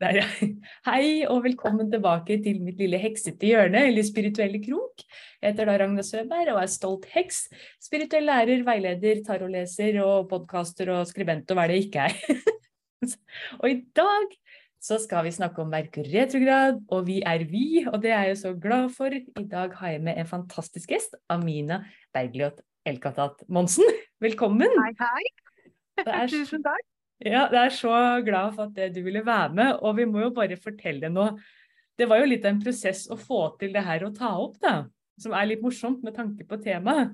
Der. Hei og velkommen tilbake til mitt lille heksete hjørne, eller spirituelle krok. Jeg heter da Ragna Søberg og er stolt heks. Spirituell lærer, veileder, tarotleser og podkaster og skribent og hva det ikke er. og i dag så skal vi snakke om Merkur retrograd, og vi er vi, og det er jeg så glad for. I dag har jeg med en fantastisk gjest, Amina Bergljot Elkatat Monsen. Velkommen. Hei, hei. Tusen takk. Ja, jeg er så glad for at du ville være med, og vi må jo bare fortelle noe. Det var jo litt av en prosess å få til det her å ta opp, da. Som er litt morsomt med tanke på temaet.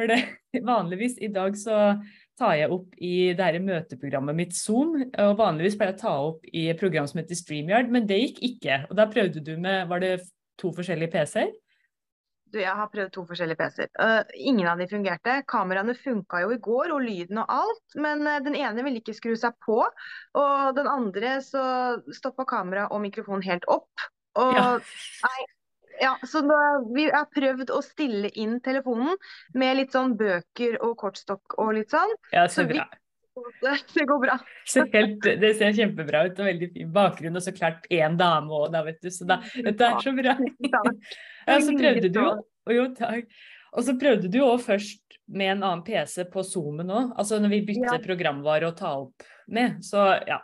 For det, vanligvis i dag så tar jeg opp i det her møteprogrammet mitt Zoom. Og vanligvis pleier jeg å ta opp i et program som heter StreamYard, men det gikk ikke. Og da prøvde du med Var det to forskjellige PC-er? Du, jeg har prøvd to forskjellige PC-er. Uh, ingen av de fungerte. Kameraene funka jo i går, og lyden og alt. Men uh, den ene ville ikke skru seg på. Og den andre så stoppa kamera og mikrofon helt opp. Og ja. nei, ja, så da, vi har prøvd å stille inn telefonen med litt sånn bøker og kortstokk og litt sånn. Ja, så bra. Det går bra. Helt, det ser kjempebra ut og veldig fin bakgrunn, og så klart én dame òg, da, vet du. Så da, dette er så bra. Ja, så prøvde du jo, takk. Og så prøvde du òg først med en annen PC på Zoomen òg, altså når vi bytter ja. programvare å ta opp med. Så ja.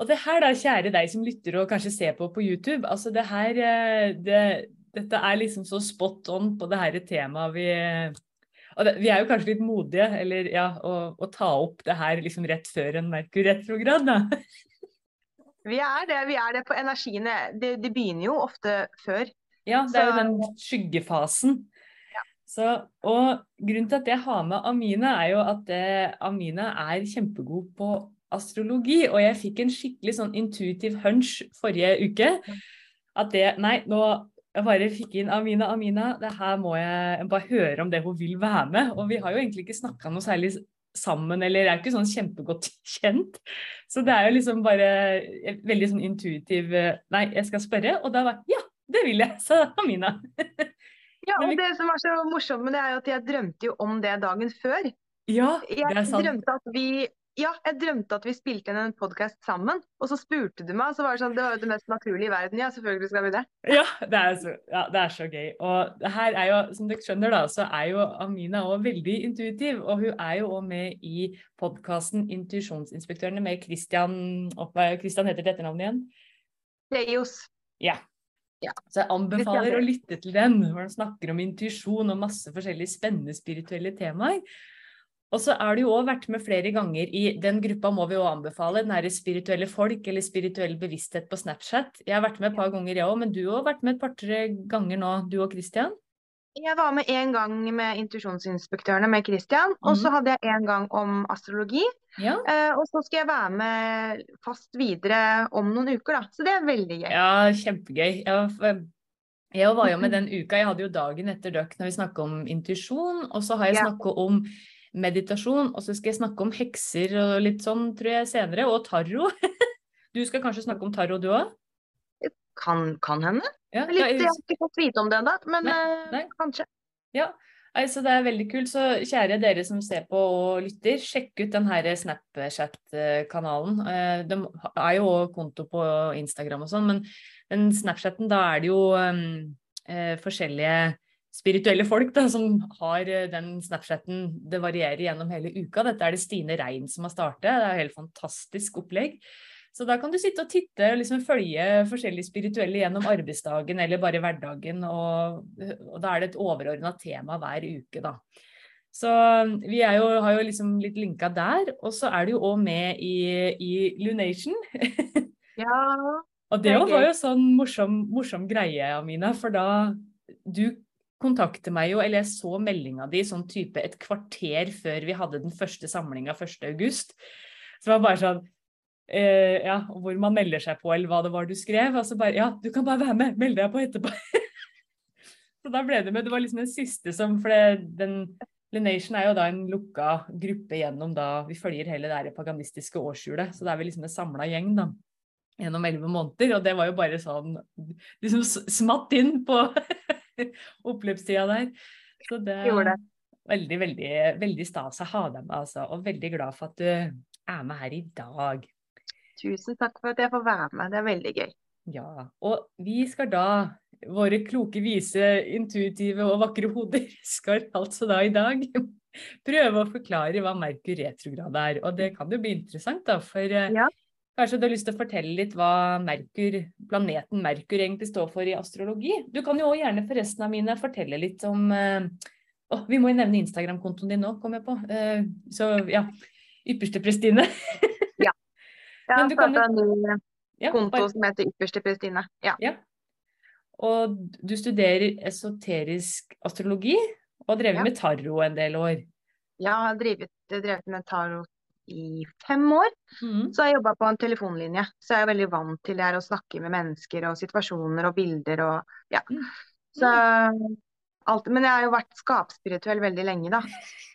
Og det her da, kjære deg som lytter og kanskje ser på på YouTube, altså det her eh, det, Dette er liksom så spot on på det her temaet vi og det, Vi er jo kanskje litt modige eller ja, å, å ta opp det her liksom rett før en Merkur-retrograd, da. Vi er det. Vi er det på energiene. Det, det begynner jo ofte før. Ja, det er jo den skyggefasen. Ja. Så, og grunnen til at jeg har med Amina, er jo at eh, Amina er kjempegod på astrologi. Og jeg fikk en skikkelig sånn intuitiv hunch forrige uke. At det Nei, nå jeg bare fikk inn Amina, Amina, det her må jeg bare høre om det hun vil være med. Og vi har jo egentlig ikke snakka noe særlig sammen, eller er ikke sånn kjempegodt kjent. Så det er jo liksom bare veldig sånn intuitiv Nei, jeg skal spørre. Og da var ja, det vil jeg, sa Amina. ja, og det som var så morsomt med det, er jo at jeg drømte jo om det dagen før. Ja, det er sant. Jeg drømte at vi ja, jeg drømte at vi spilte inn en podkast sammen. Og så spurte du meg, så var det sånn Det var jo det mest naturlige i verden. Ja, selvfølgelig skal vi det. Ja, det er så, ja, det er så gøy. Og her er jo, som dere skjønner, da, så er jo Amina òg veldig intuitiv. Og hun er jo òg med i podkasten Intuisjonsinspektørene med Christian Christian heter det etternavnet igjen? Leios. Ja. Ja. Så jeg anbefaler å lytte til den, hvor han snakker om intuisjon og masse forskjellige spennende spirituelle temaer. Og så er du jo òg vært med flere ganger i den gruppa må vi òg anbefale, den herre spirituelle folk eller spirituell bevissthet på Snapchat. Jeg har vært med et par ganger, jeg òg, men du har vært med et par-tre ganger nå, du og Christian? Jeg var med en gang med intuisjonsinspektørene med Christian, og så mhm. hadde jeg en gang om astrologi. Ja. Uh, og så skal jeg være med fast videre om noen uker, da. Så det er veldig gøy. Ja, kjempegøy. Jeg, jeg var jo med den uka. Jeg hadde jo dagen etter døkk når vi snakka om intuisjon, og så har jeg snakka om meditasjon. Og så skal jeg snakke om hekser og litt sånn, tror jeg, senere. Og tarro. Du skal kanskje snakke om tarro, du òg? Kan, kan hende. Ja, litt, jeg har ikke fått vite om det ennå, men nei, eh, nei. kanskje. Ja, altså det er veldig kult. Så kjære dere som ser på og lytter, sjekk ut den her Snapchat-kanalen. Eh, det er jo konto på Instagram og sånn, men den Snapchatten, da er det jo um, forskjellige spirituelle folk da, som har den Snapchatten. Det varierer gjennom hele uka. Dette er det Stine Rein som har startet. Det er et helt fantastisk opplegg. Så da kan du sitte og titte og liksom følge forskjellige spirituelle gjennom arbeidsdagen eller bare hverdagen. Og, og da er det et overordna tema hver uke, da. Så vi jo, har jo liksom litt linka der. Og så er du jo òg med i, i Lunation. ja. og det, var jo sånn morsom, morsom greie, Amina. For da du kontakter meg jo, eller jeg så meldinga di sånn type et kvarter før vi hadde den første samlinga 1.8. Så det var bare sånn eh, Ja, hvor man melder seg på, eller hva det var du skrev. Og så bare Ja, du kan bare være med! Meld deg på etterpå! så da ble det med. Det var liksom den siste som For det, den Lenation er jo da en lukka gruppe gjennom da Vi følger hele det paganistiske årshjulet. Så det er vi liksom en samla gjeng, da gjennom elleve måneder, og det var jo bare sånn liksom smatt inn på oppløpstida der. Så det er veldig, veldig, veldig stas å ha deg med, altså. Og veldig glad for at du er med her i dag. Tusen takk for at jeg får være med. Det er veldig gøy. Ja, og vi skal da, våre kloke, vise, intuitive og vakre hoder, skal altså da i dag prøve å forklare hva Merkur retrograd er. Og det kan jo bli interessant, da, for eh, ja. Kanskje du har lyst til å fortelle litt hva Merkur, planeten Merkur egentlig står for i astrologi? Du kan jo også gjerne forresten av mine fortelle litt om oh, Vi må jo nevne Instagram-kontoen din nå, kom jeg på. Uh, så ja, Ypperste Prestine. Jeg har starta en ny konto som heter Ypperste Prestine. Ja. ja. Og du studerer esoterisk astrologi og har drevet ja. med tarot en del år. Ja, jeg har drevet, drevet med tarot i fem år. Mm. Så har jeg jobba på en telefonlinje, så jeg er veldig vant til det her å snakke med mennesker og situasjoner og bilder og ja. Mm. Så alt, Men jeg har jo vært skapspirituell veldig lenge, da.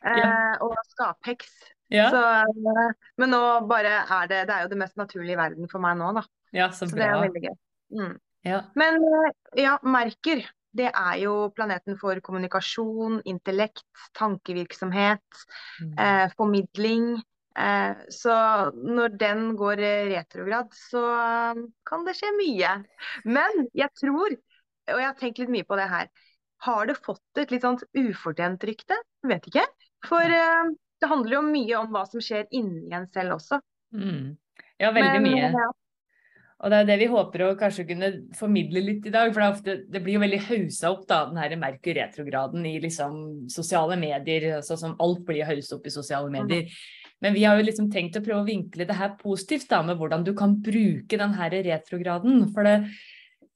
Ja. Eh, og skapheks. Ja. Så, men nå bare er det Det er jo det mest naturlige i verden for meg nå, da. Ja, så, så det er veldig gøy. Mm. Ja. Men eh, ja, Merker. Det er jo planeten for kommunikasjon, intellekt, tankevirksomhet, mm. eh, formidling, Eh, så når den går retrograd, så kan det skje mye. Men jeg tror, og jeg har tenkt litt mye på det her, har det fått et litt sånt ufortjent rykte? Vet ikke. For uh, det handler jo mye om hva som skjer inni en selv også. Mm. Ja, veldig Men, mye. Ja. Og det er det vi håper å kanskje kunne formidle litt i dag. For det, ofte, det blir jo veldig hausa opp, da, den her Merkur retrograden i liksom sosiale medier. Altså, som alt blir hausa opp i sosiale mm. medier. Mm. Men vi har jo liksom tenkt å prøve å vinkle det her positivt, da, med hvordan du kan bruke den her retrograden. For det,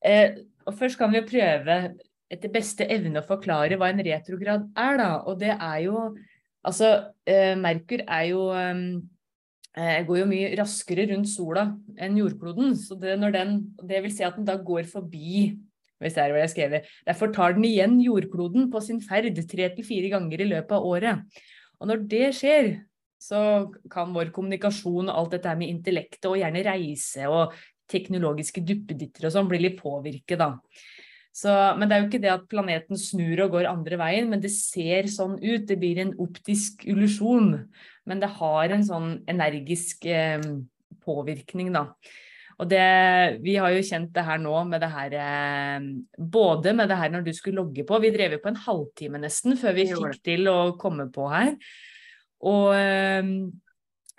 eh, og først kan vi jo prøve etter beste evne å forklare hva en retrograd er, da. Og det er jo Altså, eh, Merkur er jo eh, går jo mye raskere rundt sola enn jordkloden. Så det, når den, det vil si at den da går forbi hvis det er hva jeg skrevet. Derfor tar den igjen jordkloden på sin ferd tre til fire ganger i løpet av året. Og når det skjer, så kan vår kommunikasjon og alt dette med intellektet og gjerne reise og teknologiske duppeditter og sånn bli litt påvirket, da. Så, men det er jo ikke det at planeten snur og går andre veien, men det ser sånn ut. Det blir en optisk illusjon. Men det har en sånn energisk eh, påvirkning, da. Og det, vi har jo kjent det her nå med det her eh, Både med det her når du skulle logge på. Vi drev jo på en halvtime nesten før vi fikk til å komme på her. Og eh,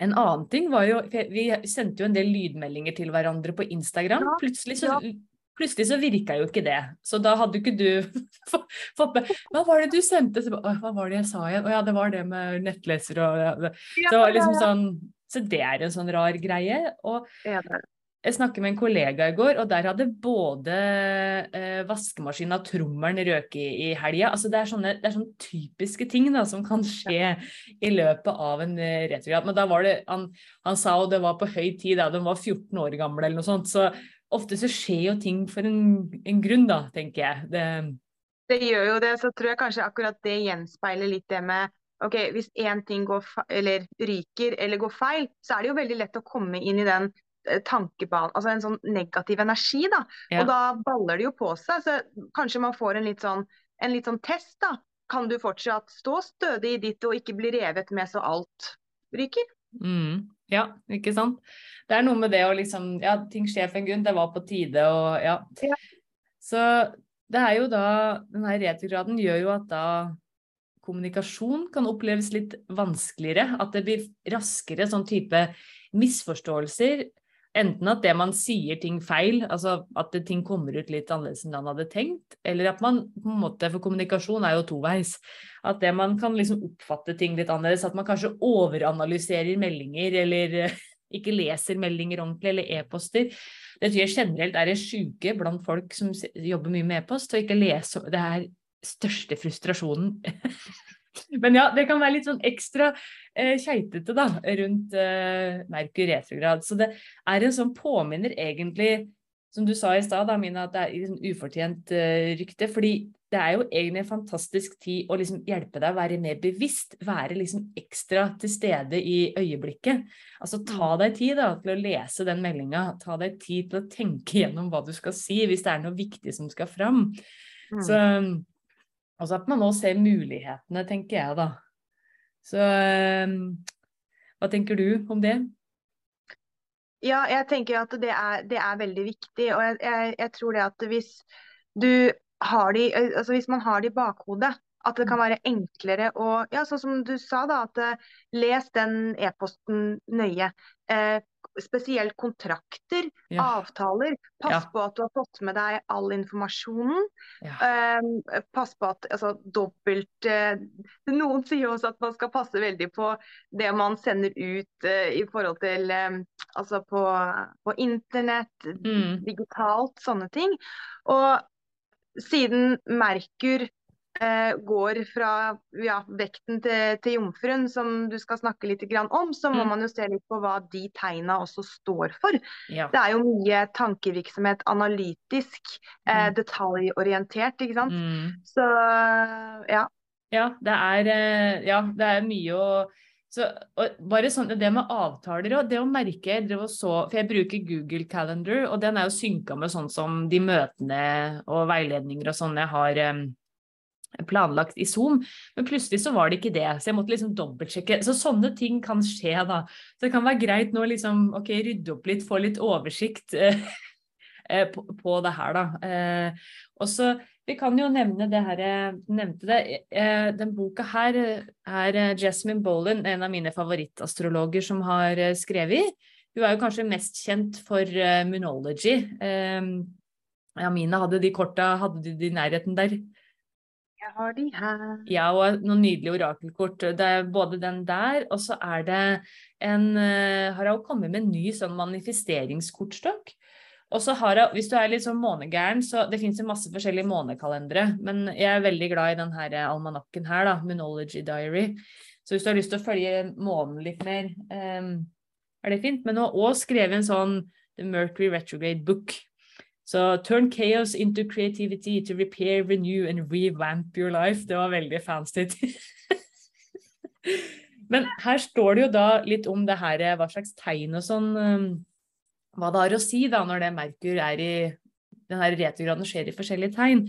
en annen ting var jo Vi sendte jo en del lydmeldinger til hverandre på Instagram. Plutselig så. Plutselig så virka jo ikke det. Så da hadde ikke du fått med Hva var det du sendte? Så, hva var det jeg sa igjen? Å ja, det var det med nettleser og ja, Så det var liksom sånn Så det er en sånn rar greie. Og jeg snakket med en kollega i går, og der hadde både eh, vaskemaskinen og trommelen røket i, i helga. Altså det, er sånne, det er sånne typiske ting da, som kan skje i løpet av en uh, retrograd. Men da var det, han, han sa jo det var på høy tid, da, de var 14 år gamle eller noe sånt. Så ofte så skjer jo ting for en, en grunn, da, tenker jeg. Det, det gjør jo det, så tror jeg kanskje akkurat det gjenspeiler litt det med ok, Hvis én ting går eller ryker eller går feil, så er det jo veldig lett å komme inn i den tankebanen, altså en sånn negativ energi. da, ja. Og da baller det jo på seg. så Kanskje man får en litt sånn, en litt sånn test. da, Kan du fortsatt stå stødig i ditt og ikke bli revet med så alt ryker? Mm. Ja, ikke sant. Det er noe med det å liksom Ja, ting skjer for en grunn. Det var på tide og ja. ja. Så det er jo da Den her retrograden gjør jo at da kommunikasjon kan oppleves litt vanskeligere. At det blir raskere sånn type misforståelser Enten at det man sier ting feil, altså at ting kommer ut litt annerledes enn man hadde tenkt, eller at man på en måte, for kommunikasjon er jo toveis, at det man kan liksom oppfatte ting litt annerledes, at man kanskje overanalyserer meldinger eller ikke leser meldinger ordentlig eller e-poster. Det tror jeg generelt er en sjuke blant folk som jobber mye med e-post, og ikke lese Det er største frustrasjonen. Men ja, det kan være litt sånn ekstra eh, keitete da, rundt eh, Merkur retrograd. Så det er en sånn påminner egentlig, som du sa i stad, Mina, at det er liksom ufortjent eh, rykte. fordi det er jo egentlig en fantastisk tid å liksom hjelpe deg å være mer bevisst, være liksom ekstra til stede i øyeblikket. Altså ta mm. deg tid da, til å lese den meldinga, ta deg tid til å tenke gjennom hva du skal si, hvis det er noe viktig som skal fram. Mm. Så Altså at man nå ser mulighetene, tenker jeg da. Så ehm, hva tenker du om det? Ja, jeg tenker at det er, det er veldig viktig. Og jeg, jeg, jeg, tror det at hvis du har de, altså hvis man har det i bakhodet, at det kan være enklere å Ja, sånn som du sa, da. At uh, les den e-posten nøye. Eh, spesielt kontrakter, ja. avtaler. Pass ja. på at du har fått med deg all informasjonen. Ja. Eh, pass på at altså, dobbelt eh, Noen sier også at man skal passe veldig på det man sender ut uh, i forhold til um, Altså på, på internett, mm. digitalt, sånne ting. Og siden Merkur Eh, går fra ja, vekten til, til, jomfruen, som du skal snakke litt om, så må mm. man jo se litt på hva de tegna også står for. Ja. Det er jo mye tankevirksomhet, analytisk, eh, mm. detaljorientert, ikke sant. Mm. Så ja. Ja, det er, eh, ja, det er mye å så, bare sånn, Det med avtaler og det å merke jeg så, For jeg bruker Google Calendar, og den er jo synka med sånn som de møtene og veiledninger og sånn jeg har planlagt i Zoom, men plutselig så var det ikke det. Så jeg måtte liksom dobbeltsjekke. Så sånne ting kan skje, da. Så det kan være greit nå liksom ok, rydde opp litt, få litt oversikt eh, eh på, på, det her, da. Eh, og så vi kan jo nevne det her jeg nevnte det. Eh, den boka her er eh, Jasmine Bolan, en av mine favorittastrologer, som har eh, skrevet. Hun er jo kanskje mest kjent for Moonology. Ja, mine hadde de korta, hadde de de i nærheten der? Jeg har de her. Ja, og noen nydelige orakelkort. Det er både den der, og så er det en uh, Har hun kommet med en ny sånn manifesteringskortstokk. Og så har jeg, Hvis du er litt sånn månegæren, så det fins masse forskjellige månekalendere. Men jeg er veldig glad i den her almanakken her, da. Moonology Diary. Så hvis du har lyst til å følge månen litt mer, um, er det fint. Men hun har òg skrevet en sånn The Mercury Retrograde Book. Så turn chaos into creativity to repair, renew and revamp your life. Det var veldig fancy. Men her står det jo da litt om det her, hva slags tegn og sånn um, Hva det har å si da når det Merkur er i den her retrograden skjer i forskjellige tegn.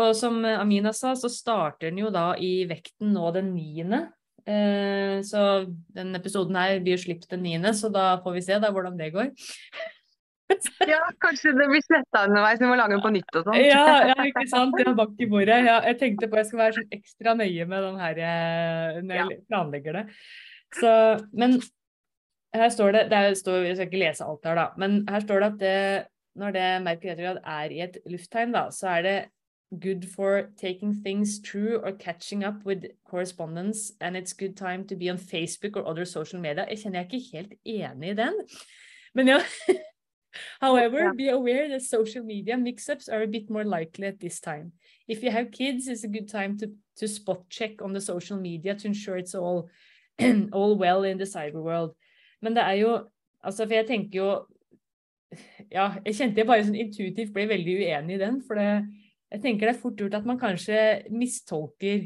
Og som Amina sa, så starter den jo da i vekten nå den niende. Eh, så den episoden her blir jo sluppet den niende, så da får vi se da hvordan det går. ja, kanskje det blir sletta underveis, vi må lage den på nytt og sånn. ja, ja, ikke sant. Ja, bak i bordet. Ja, jeg tenkte på jeg skal være sånn ekstra nøye med den her eh, når jeg planlegger det. Så, men her står det, det står, Jeg skal ikke lese alt her, da. Men her står det at det, når det Merkur retrograd er i et lufttegn, da, så er det good for taking things true or catching up with correspondence, and it's good time to be on Facebook or other social media. Jeg kjenner jeg er ikke helt enig i den. Men ja, However, yeah. be aware that social media mix-ups are a bit more likely at this time. If you have kids, it's a good time to, to spot check on the social media to ensure it's all, all well in the cyber world. Men det er jo Altså, for jeg tenker jo Ja, jeg kjente jeg bare sånn intuitivt ble veldig uenig i den. For det, jeg tenker det er fort gjort at man kanskje mistolker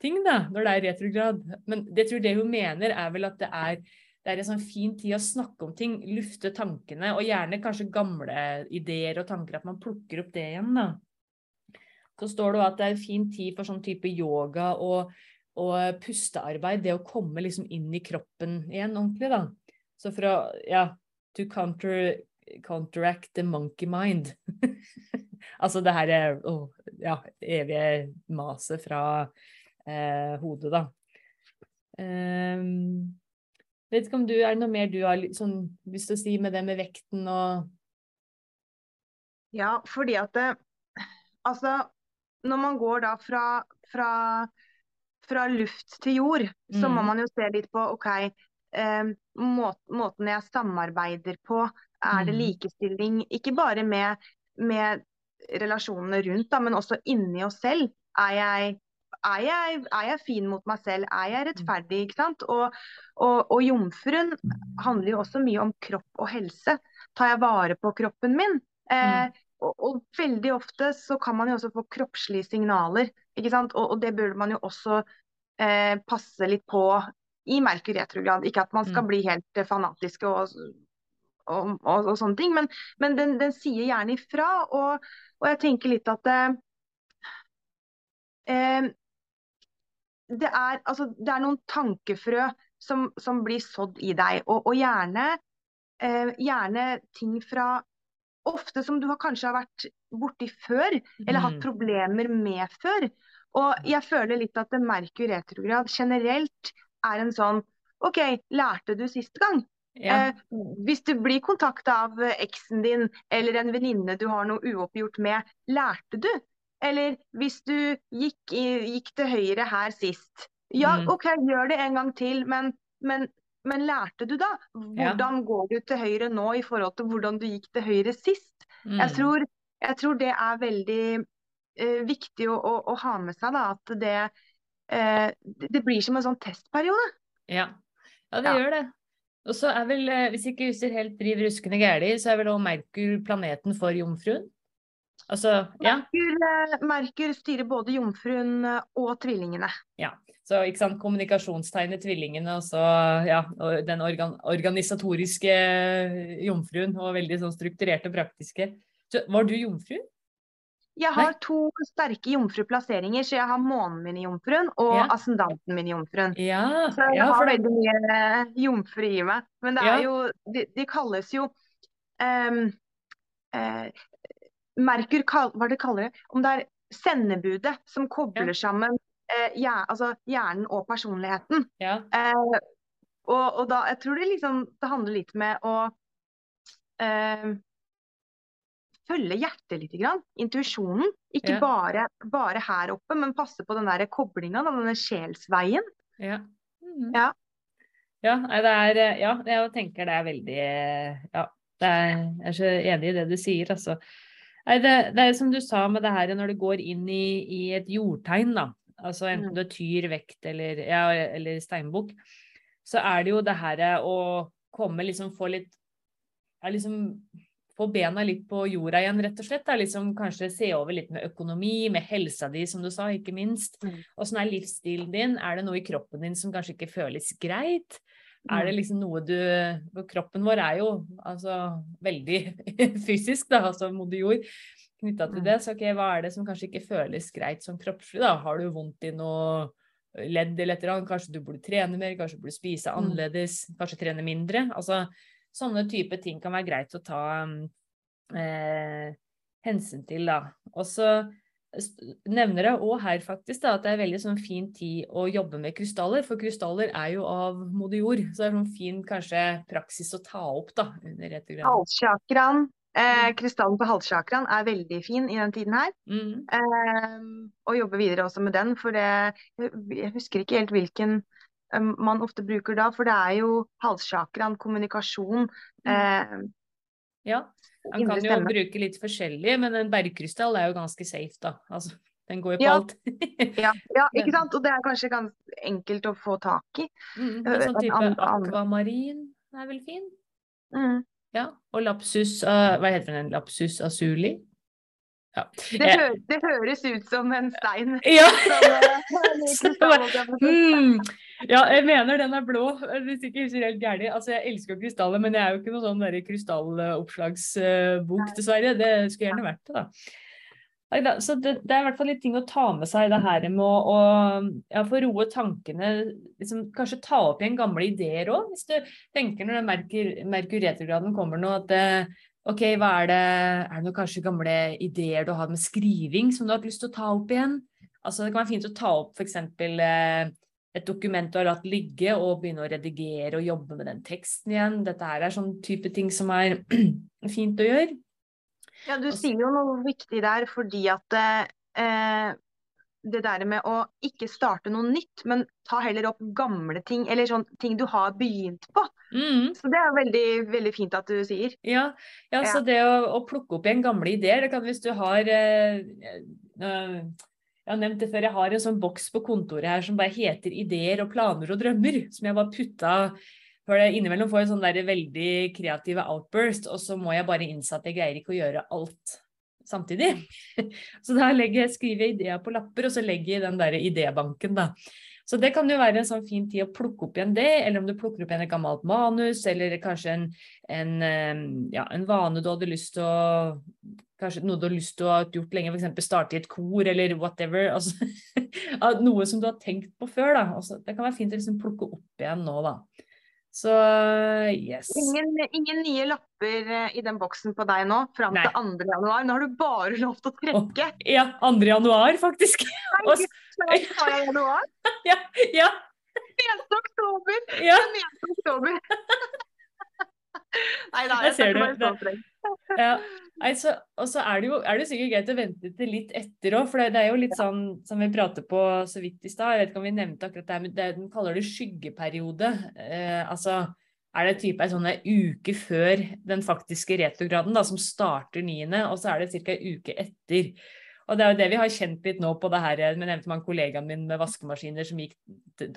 ting, da, når det er retrograd. Men det jeg tror det hun mener, er vel at det er det er en sånn fin tid å snakke om ting, lufte tankene, og gjerne kanskje gamle ideer og tanker, at man plukker opp det igjen, da. Så står det at det er en fin tid for sånn type yoga og, og pustearbeid, det å komme liksom inn i kroppen igjen ordentlig, da. Så for å, ja, to counter, counteract the monkey mind. altså det her oh, ja, evige maset fra eh, hodet, da. Um, Vet ikke om du, Er det noe mer du har sånn, lyst til å si med det med vekten og Ja, fordi at det, Altså, når man går da fra, fra, fra luft til jord, så må Mm. man jo se litt på OK, eh, må, måten jeg samarbeider på, er det Mm. likestilling? Ikke bare med, med relasjonene rundt, da, men også inni oss selv. Er jeg, er, jeg, er jeg fin mot meg selv? Er jeg rettferdig? ikke sant? Og, og, og jomfruen handler jo også mye om kropp og helse. Tar jeg vare på kroppen min? Eh, og, og veldig ofte så kan man jo også få kroppslige signaler, ikke sant? Og, det burde man jo også eh, passe litt på i Merkur retrograd. Ikke at man skal Mm. bli helt eh, fanatiske og, og, og, og sånne ting, men, men den, den sier gjerne ifra. Og, og jeg tenker litt at eh, eh, det, er, altså, det er noen tankefrø som, som blir sådd i deg, og, og gjerne, eh, gjerne ting fra Ofte som du har kanskje har vært borti før, eller hatt Mm. problemer med før. Og jeg føler litt at det Merkur retrograd generelt er en sånn OK, lærte du sist gang? Ja. Eh, hvis du blir kontakta av eksen din eller en venninne du har noe uoppgjort med, lærte du? Eller hvis du gikk, i, gikk til høyre her sist. Ja, Mm. OK, gjør det en gang til, men, men, men lærte du da? Hvordan går du til høyre nå i forhold til hvordan du gikk til høyre sist? Jeg, Mm. tror, jeg tror det er veldig eh, viktig å, å, å ha med seg, da, at det, eh, det blir som en sånn testperiode. Ja, ja det Ja. gjør det. Og så er vel, eh, hvis ikke husker helt driv ruskende gærlig, så er vel òg Merkur planeten for jomfruen? Altså, ja. Merkur, eh, Merkur styrer både jomfruen eh, og tvillingene. Så ikke sant, kommunikasjonstegnet tvillingene, og så ja, og den organ organisatoriske jomfruen, og veldig sånn strukturerte og praktiske. Så var du jomfru? Jeg har to sterke jomfruplasseringer, så jeg har månen min i jomfruen og Ja. ascendanten min i jomfruen. Ja, Så jeg ja har veldig mye eh, jomfru i meg. Men det Ja. er jo De, de kalles jo um, eh, Merkur Hva det kaller det? Om det er sendebudet som kobler Ja. sammen eh, hjer, altså hjernen og personligheten. ja, Eh, og, og da, jeg tror det liksom Det handler litt med å eh, følge hjertet litt, grann. intuisjonen. Ikke Ja. bare, bare her oppe, men passe på den der koblinga, denne sjelsveien. ja. Mhm. Ja. Ja, det er, ja, jeg tenker det er veldig Ja, det er, jeg er så enig i det du sier, altså. Nei, det, det er som du sa med det her når det går inn i, i et jordtegn, da. Altså enten Mm. du er tyr, vekt eller, ja, eller steinbukk, så er det jo det her å komme liksom få litt ja, liksom få bena litt på jorda igjen, rett og slett. Da. Liksom kanskje se over litt med økonomi, med helsa di, som du sa, ikke minst. Mm. Åssen er livsstilen din? Er det noe i kroppen din som kanskje ikke føles greit? Er Mm. det liksom noe du Kroppen vår er jo altså veldig fysisk, da, altså moder jord. Knytta til Mm. det. Så ok, hva er det som kanskje ikke føles greit som kroppslig, da? Har du vondt i noe ledd eller et eller annet? Kanskje du burde trene mer? Kanskje du burde spise Mm. annerledes? Kanskje trene mindre? Altså sånne type ting kan være greit å ta eh, hensyn til, da. Og så nevner jeg òg her faktisk da, at det er veldig sånn fin tid å jobbe med krystaller, for krystaller er jo av moder jord. Så det er sånn fin kanskje praksis å ta opp da, under. Halschakraen, eh, Mm. krystallen på halschakraen er veldig fin i den tiden her. Mm. Eh, og jobbe videre også med den, for det, jeg husker ikke helt hvilken eh, man ofte bruker da, for det er jo halschakraen, kommunikasjon, eh, Ja, man kan jo bruke litt forskjellig, men en bergkrystall er jo ganske safe da. Altså, den går jo på Ja. alt. Ja, ja, ikke sant? Og det er kanskje ganske enkelt å få tak i. Mm, Øh, en sånn type annen- akvamarin er vel fin? Mm. Ja, og lapsus, uh, hva heter den, lapsus azuli? Ja. Det, Eh, hø det høres ut som en stein. ja. Som, eh, Ja, jeg mener den er blå, hvis ikke husker helt gærent. Altså, jeg elsker jo krystaller, men jeg er jo ikke noen sånn krystalloppslagsbok, dessverre. Det skulle gjerne vært det, da. Neida, så det, det er i hvert fall litt ting å ta med seg, det her med å, å ja, få roe tankene. Liksom, kanskje ta opp igjen gamle ideer òg, hvis du tenker når den Merkur, Merkur retrograden kommer nå, at det, OK, hva er det Er det noen kanskje gamle ideer du har med skriving som du har hatt lyst til å ta opp igjen? Altså, det kan være fint å ta opp f.eks. Eh, et dokument du har latt ligge, og begynne å redigere og jobbe med den teksten igjen. Dette her er sånn type ting som er fint å gjøre. Ja, du sier jo noe viktig der, fordi at eh, det der med å ikke starte noe nytt, men ta heller opp gamle ting, eller sånn ting du har begynt på. Mm. Så det er veldig, veldig fint at du sier. Ja, ja, så det å, å, plukke opp igjen gamle ideer, det kan hvis du har eh, eh, Jeg har nevnt det før, jeg har en sånn boks på kontoret her som bare heter 'Ideer og planer og drømmer', som jeg bare putta for Innimellom får jeg sånn der veldig kreative outburst, og så må jeg bare innse at jeg greier ikke å gjøre alt samtidig. Så da jeg, skriver jeg ideer på lapper, og så legger jeg den der idébanken, da. Så det kan jo være en sånn fin tid å plukke opp igjen det, eller om du plukker opp igjen et gammelt manus, eller kanskje en, en, ja, en vane du hadde lyst til å Kanskje noe du har lyst til å ha gjort lenge, f.eks. starte i et kor, eller whatever. Altså, noe som du har tenkt på før, da. Altså, det kan være fint å liksom plukke opp igjen nå, da. Så yes. Ingen, ingen, nye lapper eh, i den boksen på deg nå fram til 2. januar. Nå har du bare lov til å trekke. Oh, ja, 2. januar faktisk. Nei, Også... januar? ja, ja. 1. oktober. Ja. 1. oktober. Nei da, jeg, det. det. Ja. Altså, og så er det jo er det sikkert greit å vente til litt etter òg, for det, det, er jo litt sånn som vi prater på så vidt i stad. Jeg vet ikke om vi nevnte akkurat det, men det, den kaller det skyggeperiode. Eh, altså er det type ei sånn uke før den faktiske retrograden, da, som starter 9., og så er det ca. ei uke etter. Og det er jo det vi har kjent litt nå på det her. Jeg nevnte man kollegaen min med vaskemaskiner som gikk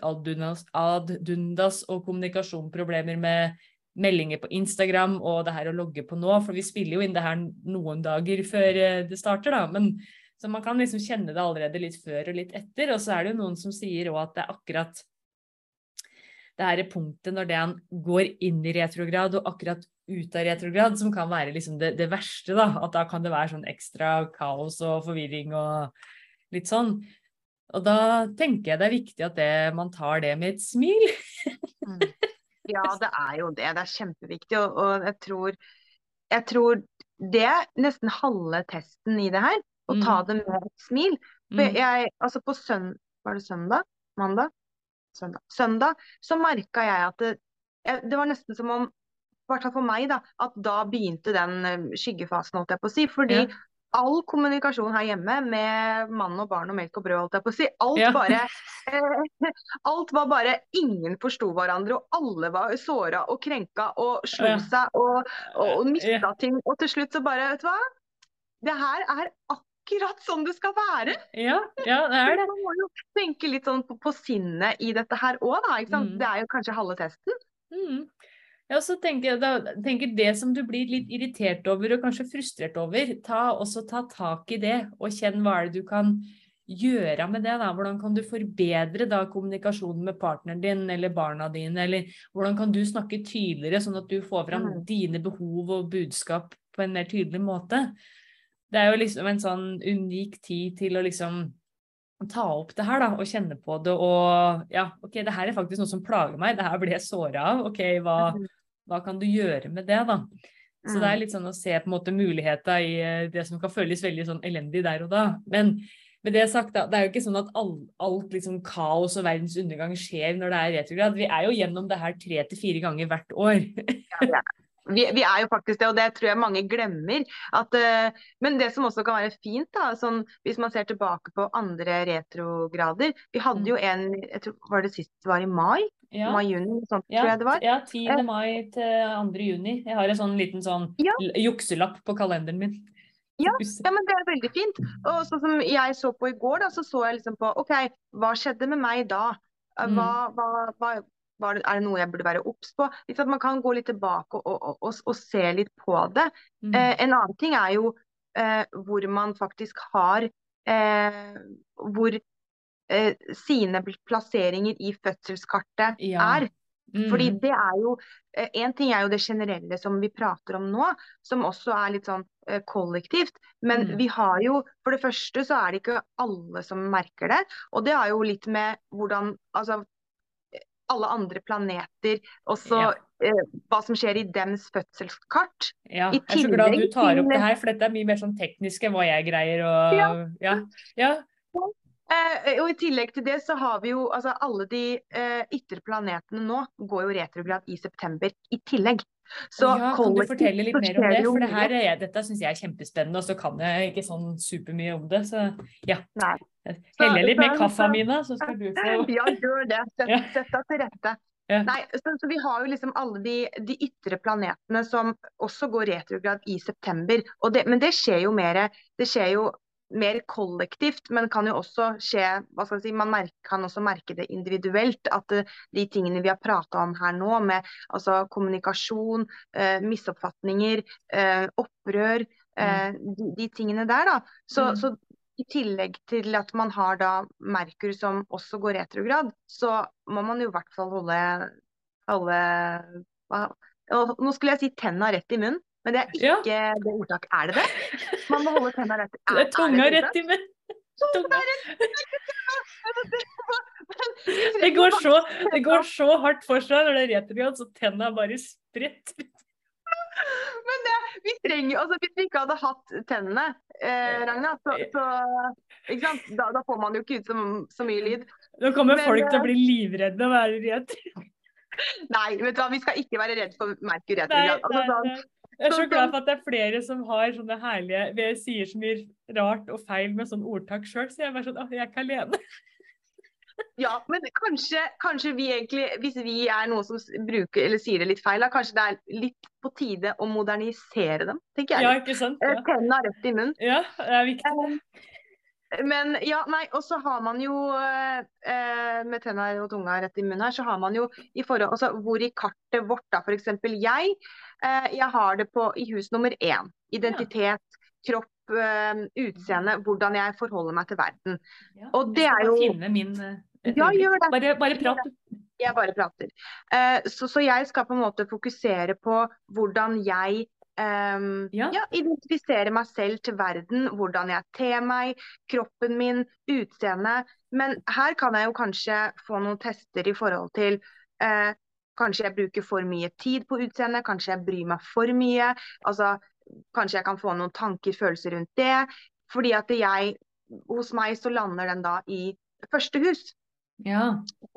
ad dundas, ad dundas og kommunikasjonsproblemer med meldinger på Instagram og det her å logge på nå, for vi spiller jo inn det her noen dager før eh, det starter, da. Men, så man kan liksom kjenne det allerede litt før og litt etter. Og så er det jo noen som sier òg at det er akkurat det her punktet når det han går inn i retrograd og akkurat ut av retrograd, som kan være liksom det, det verste, da. At da kan det være sånn ekstra kaos og forvirring og litt sånn. Og da tenker jeg det er viktig at det, man tar det med et smil. mm. Ja, det er jo det. Det er kjempeviktig. Og, og jeg, tror, jeg, tror, det er nesten halve testen i det her. Å ta mm. det med et smil. For mm. jeg, altså på søndag Var det søndag? Mandag? Søndag. Søndag så merka jeg at det, det var nesten som om i hvert fall for meg, da, at da begynte den eh, skyggefasen, holdt jeg på å si. Fordi ja all kommunikasjon her hjemme med mann og barn og melk og brød, holdt jeg på å si. Alt, ja. bare, eh, alt var bare Ingen forsto hverandre, og alle var såra og krenka og slo seg og, og, og mista ja. ting. Og til slutt så bare, vet du hva. Det her er akkurat sånn det skal være. Ja, ja det er det. Man må jo tenke litt sånn på, på sinnet i dette her òg, da. Ikke sant? Mm. Det er jo kanskje halve testen. Mm. Ja, så tenker jeg da, tenker Det som du blir litt irritert over og kanskje frustrert over, ta, også ta tak i det, og kjenn hva er det du kan gjøre med det. da, Hvordan kan du forbedre da kommunikasjonen med partneren din eller barna dine, eller hvordan kan du snakke tydeligere, sånn at du får fram mm. dine behov og budskap på en mer tydelig måte. Det er jo liksom en sånn unik tid til å liksom ta opp det her da, og kjenne på det. Og ja, ok, det her er faktisk noe som plager meg. Det her blir jeg såra av. Ok, hva, mm. hva, kan du gjøre med det, da? Så det er mm. litt sånn å se på en måte muligheter i eh, det som kan føles veldig sånn elendig der og da. Men med det sagt, da, det er jo ikke sånn at all, alt liksom kaos og verdens undergang skjer når det er retrograd. Vi er jo gjennom det her tre til fire ganger hvert år. Ja, ja, vi, vi, er jo faktisk det, og det tror jeg mange glemmer. At, uh, men det som også kan være fint, da, sånn, hvis man ser tilbake på andre retrograder Vi hadde jo mm. en jeg tror, Var det sist det var i mai? Ja. Mai-juni, sånn, ja, tror jeg det var. Ja, 10. Uh, mai til 2. juni. Jeg har en sånn liten sånn ja. jukselapp på kalenderen min. Ja, ja, men det er veldig fint. Og sånn som jeg så på i går, da, så så jeg liksom på OK, hva skjedde med meg da? Mm. Hva, hva, hva, er det noe jeg burde være obs på? Man kan gå litt tilbake og, og, og, og se litt på det. Mm. Eh, en annen ting er jo eh, hvor man faktisk har eh, Hvor eh, sine plasseringer i fødselskartet ja. er. Mm. Fordi det er jo Én eh, ting er jo det generelle som vi prater om nå, som også er litt sånn eh, kollektivt. Men mm. vi har jo For det første så er det ikke alle som merker det. Og det har jo litt med hvordan Altså alle andre planeter, også ja. eh, hva som skjer i dems fødselskart. Ja, jeg er så glad du tar opp det her, for dette er mye mer sånn teknisk enn hva jeg greier. Og, ja. Ja. Eh, og I tillegg til det så har vi jo altså alle de eh, ytre planetene nå går jo retrograd i september i tillegg. Så ja, kan du fortelle litt mer om det? For det her, dette syns jeg er kjempespennende, og så kan jeg ikke sånn supermye om det. Så ja. Helle litt mer kaffe, Mina, så skal du få Ja, gjør det. Sett, sett deg til rette. Ja. Nei, så, så, Vi har jo liksom alle de, de, ytre planetene som også går retrograd i september. Det, men det skjer jo mer Det skjer jo mer kollektivt, men kan jo også skje hva skal jeg si, Man merke, kan også merke det individuelt. At de tingene vi har prata om her nå, med altså, kommunikasjon, eh, misoppfatninger, eh, opprør, eh, mm. de, de, tingene der, da. Så, mm. så, i tillegg til at man har da Merkur som også går retrograd, så må man jo i hvert fall holde alle Nå skulle jeg si tenna rett i munnen, men det er ikke ja. det ordtaket. Er det det? Man må holde tenna rett er, er Tunga rett i munnen. Det går, så, det går så hardt for seg når det er retrograd, så tenna bare spretter. Men det, vi trenger altså Hvis vi ikke hadde hatt tennene, eh, Ragna, så, så da, da, får man jo ikke ut så, så mye lyd. Nå kommer Men, folk til å bli livredde og være redd. Nei, vet du hva, vi skal ikke være redd for Merkur retrograd. Altså, sånn, jeg er så glad for at det er flere som har sånne herlige Vi sier så mye rart og feil med sånn ordtak sjøl, så jeg er bare sånn Å, jeg er ikke alene. Ja, men kanskje, kanskje, vi egentlig, hvis vi er noen som bruker eller sier det litt feil, da, kanskje det er litt på tide å modernisere dem, tenker jeg. Ja, ikke sant? Ja. Tennene rett i munnen. Ja, det er viktig. Men ja, nei, og så har man jo eh, med tenna og tunga rett i munnen her, så har man jo i forhold altså hvor i kartet vårt, da f.eks. jeg, eh, jeg har det på i hus nummer én. Identitet, ja. kropp, eh, utseende, hvordan jeg forholder meg til verden. Ja, og det er jo finne min eh, Ja, gjør det. Bare, bare prat. Jeg bare prater. Eh, så, så jeg skal på en måte fokusere på hvordan jeg Um, ja. ja. identifisere meg selv til verden, hvordan jeg ter meg, kroppen min, utseendet. Men her kan jeg jo kanskje få noen tester i forhold til uh, Kanskje jeg bruker for mye tid på utseendet, kanskje jeg bryr meg for mye. Altså, kanskje jeg kan få noen tanker, følelser rundt det. Fordi at jeg, hos meg så lander den da i første hus. Ja.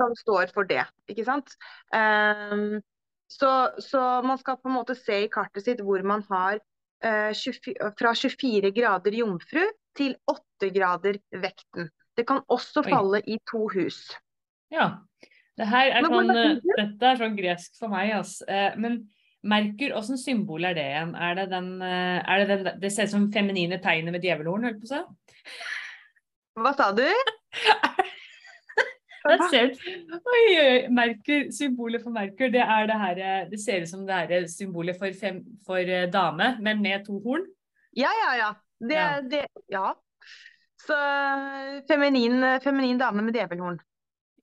Som står for det, ikke sant. Um, så, så, man skal på en måte se i kartet sitt hvor man har eh, 24, fra 24 grader jomfru til 8 grader vekten. Det kan også Oi. falle i to hus. Ja. Det er sånn, eh, dette er sånn gresk for meg. Altså. Eh, men Merkur, åssen symbol er det igjen? Er det, den, eh, er det, den, det ser ut som feminine tegnet med djevelhorn, holdt på å si? Hva sa du? Jeg ser, oi, Merkur, Symbolet for Merkur, det er det her Det ser ut som det er symbolet for, fem, for uh, dame, men med to horn. Ja, ja, ja. Det, ja. Det, ja. Så feminin, feminin dame med djevelhorn.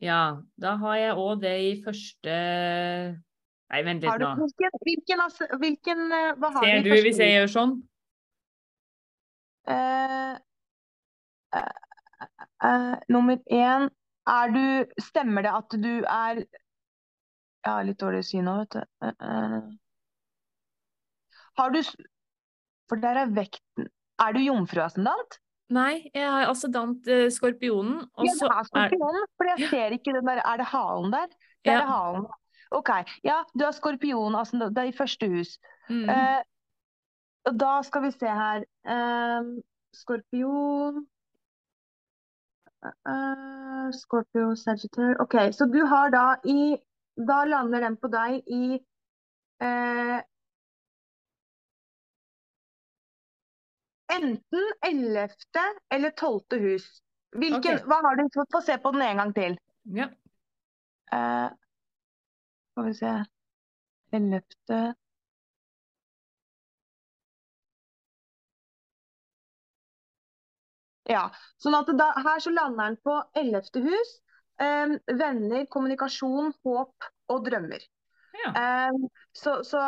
Ja. Da har jeg òg det i første Nei, vent litt nå. Hvilken, hvilken, altså, hvilken eh, Hva har Ser du hvis jeg gjør sånn? Uh, uh, uh, nummer én er du Stemmer det at du er Jeg har litt dårlig syn nå, vet du. Uh, uh. Har du For der er vekten Er du jomfruascendant? Nei, jeg har ascendant uh, skorpionen. ja, det er skorpionen, for jeg ser ikke den der Er det halen der? Det ja. er halen. OK. Ja, du har skorpion, altså det er i første hus. Mm. Uh, da skal vi se her. Uh, skorpion Uh, Scorpio, Sagittarius OK, så du har da i Da lander den på deg i uh, enten 11. eller 12. hus. Hvilken, okay. Hva har du? Få se på den en gang til. Ja. Uh, skal vi se 11. Ja, sånn at da, Her så lander den på ellevte hus. Um, venner, kommunikasjon, håp og drømmer. Ja. Um, så, så,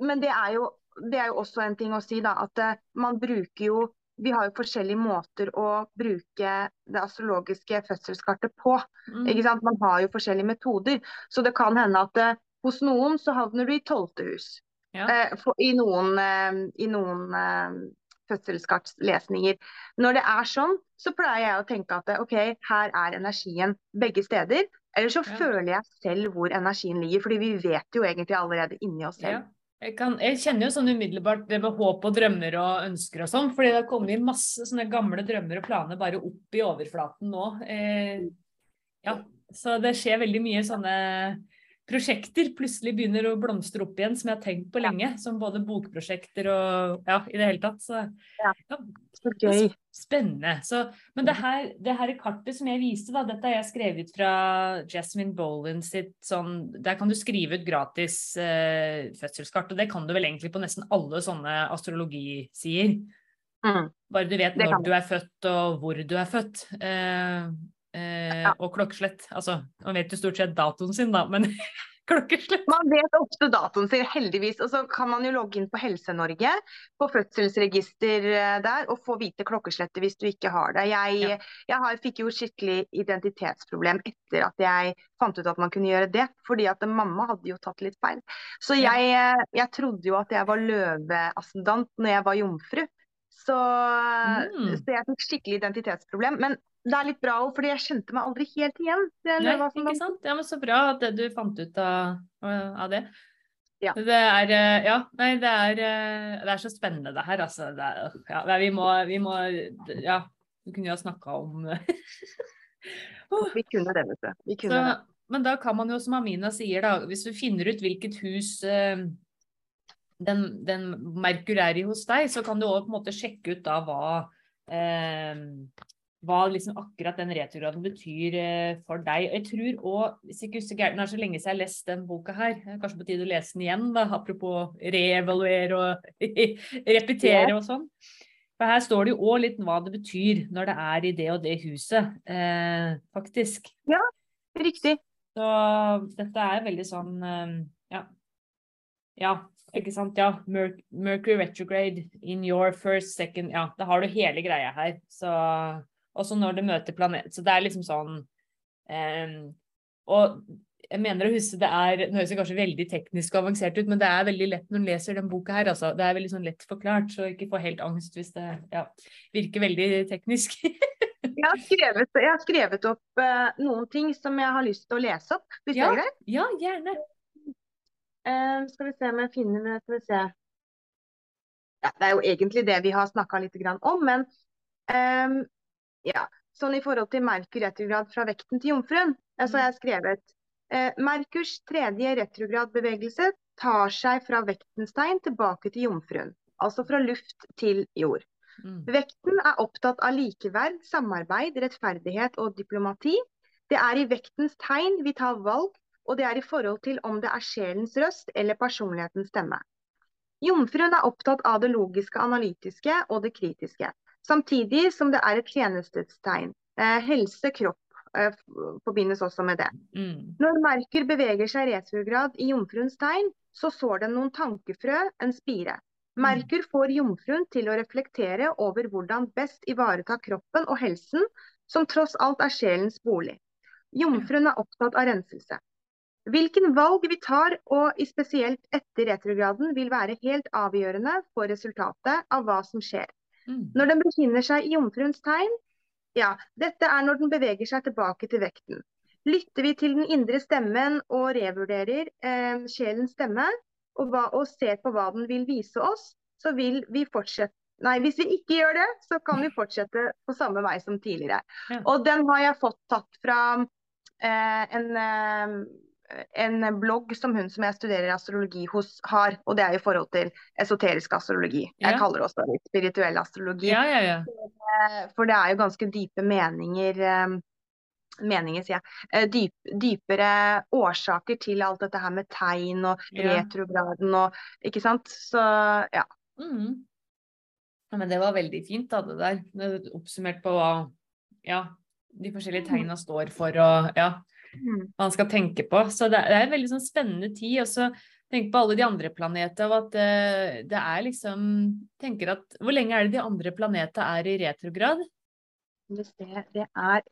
men det er, jo, det er, jo, også en ting å si, da, at uh, man bruker jo Vi har jo forskjellige måter å bruke det astrologiske fødselskartet på. Mm. ikke sant? Man har jo forskjellige metoder. Så det kan hende at uh, hos noen så havner du i tolvte hus. Ja. Uh, for, I noen, i noen fødselskartlesninger. Når det er sånn, så pleier jeg å tenke at OK, her er energien begge steder. Eller så Ja. føler jeg selv hvor energien ligger, fordi vi vet jo egentlig allerede inni oss Ja. selv. Jeg, kan, jeg kjenner jo sånn umiddelbart det med håp og drømmer og ønsker og sånn, fordi det har kommet masse sånne gamle drømmer og planer bare opp i overflaten nå. Eh, ja, så det skjer veldig mye sånne prosjekter plutselig begynner å blomstre opp igjen, som jeg har tenkt på lenge, som både bokprosjekter og ja, i det hele tatt. Så Ja. gøy. Spennende. Så, men det her, det her kartet som jeg viste, da, dette har jeg skrevet fra Jasmine Boland sitt sånn Der kan du skrive ut gratis eh, fødselskart, og det kan du vel egentlig på nesten alle sånne astrologisider. Mm. Bare du vet når du er født og hvor du er født. Eh, eh. Og klokkeslett. Altså, man vet jo stort sett datoen sin, da, men klokkeslett. Man vet ofte datoen sin, heldigvis. Og så kan man jo logge inn på Helse-Norge, på fødselsregister eh, der, og få vite klokkeslettet hvis du ikke har det. Jeg, Ja. jeg har, fikk jo skikkelig identitetsproblem etter at jeg fant ut at man kunne gjøre det. Fordi at mamma hadde jo tatt litt feil. Så jeg, eh, jeg trodde jo at jeg var løveascendant når jeg var jomfru. Så, Mm. så jeg fikk skikkelig identitetsproblem. Men det er litt bra òg, fordi jeg kjente meg aldri helt igjen. Det Nei, ikke sant? Ja, men så bra at du fant ut av, av det. Ja. Det er eh, Ja, nei, det er, eh, det er så spennende det her, altså. Det er, ja, vi må, vi må Ja, vi kunne jo ha snakka om Vi kunne det, vet du. Vi kunne så, det. Men da kan man jo, som Amina sier, da, hvis du finner ut hvilket hus eh, den, den i hos deg, så kan du òg på en måte sjekke ut da hva eh, hva liksom akkurat den retrograden betyr eh, for deg. Jeg tror òg, hvis ikke husker gærent, det er så lenge siden jeg har lest den boka her, er kanskje på tide å lese den igjen, da, apropos reevaluere og repetere og sånn. For her står det jo òg litt hva det betyr når det er i det og det huset, eh, faktisk. Riktig. Så dette er veldig sånn eh, ja. ja, ikke sant. Ja. Mer Mercury retrograde in your first, second Ja, da har du hele greia her. Så også når det møter planet. Så det er liksom sånn um, Og jeg mener å huske det er Det høres kanskje veldig teknisk og avansert ut, men det er veldig lett når du leser den boka her. Altså. Det er veldig sånn lett forklart, så ikke få helt angst hvis det ja, virker veldig teknisk. Jeg har skrevet, jeg har skrevet opp uh, noen ting som jeg har lyst til å lese opp, hvis Ja. det er greit. ja, gjerne. Uh, skal vi se om jeg finner det. Skal vi se. Ja, det er jo egentlig det vi har snakka litt grann om, men ehm, ja. Sånn i forhold til Merkur retrograd fra vekten til jomfruen, så har jeg skrevet eh, Merkurs tredje retrogradbevegelse tar seg fra vektens tegn tilbake til jomfruen. Altså fra luft til jord. Mm. Vekten er opptatt av likeverd, samarbeid, rettferdighet og diplomati. Det er i vektens tegn vi tar valg, og det er i forhold til om det er sjelens røst eller personlighetens stemme. Jomfruen er opptatt av det logiske, analytiske og det kritiske, samtidig som det er et tjenestetegn. Eh, helse, kropp eh, forbindes også med det. Mm. Når Merker beveger seg retrograd i jomfruens tegn, så sår den noen tankefrø, en spire. Merker får jomfruen til å reflektere over hvordan best ivareta kroppen og helsen, som tross alt er sjelens bolig. Jomfruen er opptatt av renselse. Hvilken valg vi tar, og i spesielt etter retrograden, vil være helt avgjørende for resultatet av hva som skjer. Mm. Når den befinner seg i jomfruens tegn, ja, dette er når den beveger seg tilbake til vekten. Lytter vi til den indre stemmen og revurderer eh, sjelens stemme, og, hva, og ser på hva den vil vise oss, så vil vi fortsette Nei, hvis vi ikke gjør det, så kan vi fortsette på samme vei som tidligere. Ja. Og den har jeg fått tatt fra eh, en, eh, en blogg som hun som jeg studerer astrologi hos har, og det er i forhold til esoterisk astrologi. Jeg Ja. kaller det også spirituell astrologi. Ja, ja, ja. For det er jo ganske dype meninger eh, meninger, sier jeg. Eh, Dyp, dypere årsaker til alt dette her med tegn og retrograden og Ikke sant. Så ja. Mm. Men det var veldig fint, da, det der. Er Oppsummert på hva ja, de forskjellige tegna står for, og ja, man skal tenke på. Så det er, det en veldig sånn spennende tid. Og så tenk på alle de andre planetene, og at eh, det er liksom tenker at Hvor lenge er det de andre planetene er i retrograd? Det er,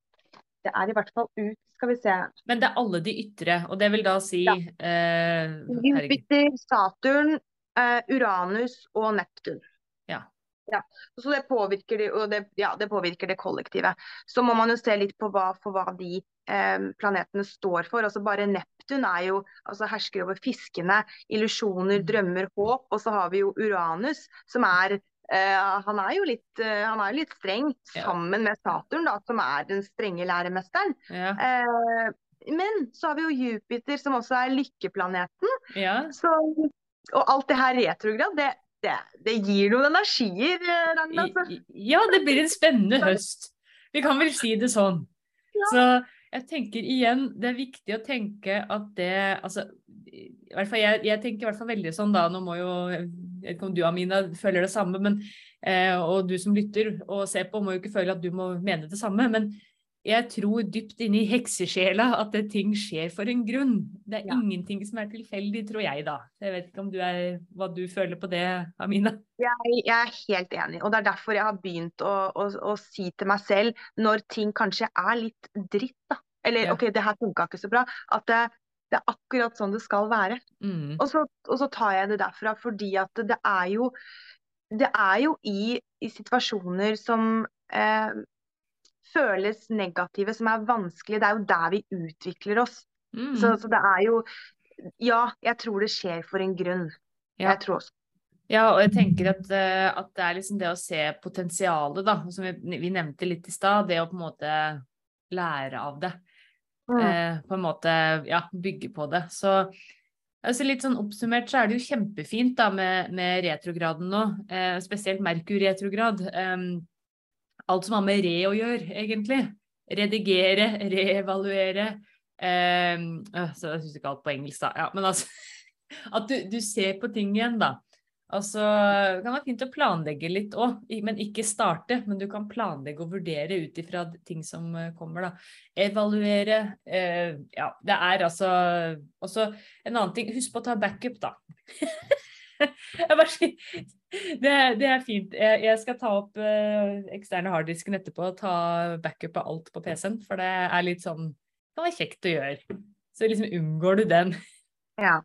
det er i hvert fall ut Skal vi se. Men det er alle de ytre, og det vil da si Ja. eh. Jupiter, Saturn, eh, Uranus og Neptun. Ja. Så det påvirker det, og det, ja, det påvirker det kollektive. Så må man jo se litt på hva, for hva de eh, planetene står for. Altså Bare Neptun er jo, altså hersker over fiskene, illusjoner, Mm. drømmer, håp. Og så har vi jo Uranus, som er eh, han, er jo litt, eh, han er litt streng, sammen med Saturn, da, som er den strenge læremesteren. Ja. Eh, men så har vi jo Jupiter, som også er lykkeplaneten. ja. Så, og alt det her retrograd, det, det, det gir noen energier, eh, Ragna. altså. Ja, det blir en spennende høst. Vi kan vel si det sånn. Ja. Så jeg tenker igjen, det er viktig å tenke at det Altså, i hvert fall jeg, jeg tenker i hvert fall veldig sånn da, nå må jo Jeg vet ikke om du Amina føler det samme, men eh, og du som lytter og ser på, må jo ikke føle at du må mene det samme. Men jeg tror dypt inni heksesjela at ting skjer for en grunn. Det er Ja. ingenting som er tilfeldig, tror jeg da. Jeg vet ikke om du er, hva du føler på det, Amina? Jeg, jeg er helt enig, og det er derfor jeg har begynt å, å, å si til meg selv, når ting kanskje er litt dritt, da. Eller Ja. OK, det her funka ikke så bra. At det, det er akkurat sånn det skal være. Mm. Og så, og så tar jeg det derfra fordi at det er jo Det er jo i, i situasjoner som eh, føles negative, som er vanskelige, det er jo der vi utvikler oss. Mm. Så, så det er jo Ja, jeg tror det skjer for en grunn. Ja. Jeg tror også. Ja, og jeg tenker at, eh, at det er liksom det å se potensialet, da, som vi, vi nevnte litt i stad, det å på en måte lære av det. Mm. Eh, på en måte, ja, bygge på det. Så altså litt sånn oppsummert så er det jo kjempefint da med, med retrograden nå, eh, spesielt Merkur-retrograd. Eh, alt som har med re å gjøre, egentlig. Redigere, reevaluere. Eh, så jeg syns ikke alt på engelsk, da. Ja, men altså At du, du ser på ting igjen, da. Altså, det kan være fint å planlegge litt òg, men ikke starte. Men du kan planlegge og vurdere ut ifra ting som eh, kommer, da. Evaluere. Eh, ja, det er altså også en annen ting. Husk på å ta backup, da. Det, det er fint. Jeg, jeg skal ta opp eh, eksterne harddisken etterpå og ta backup av alt på PC-en, for det er litt sånn Det var kjekt å gjøre. Så liksom unngår du den. Ja.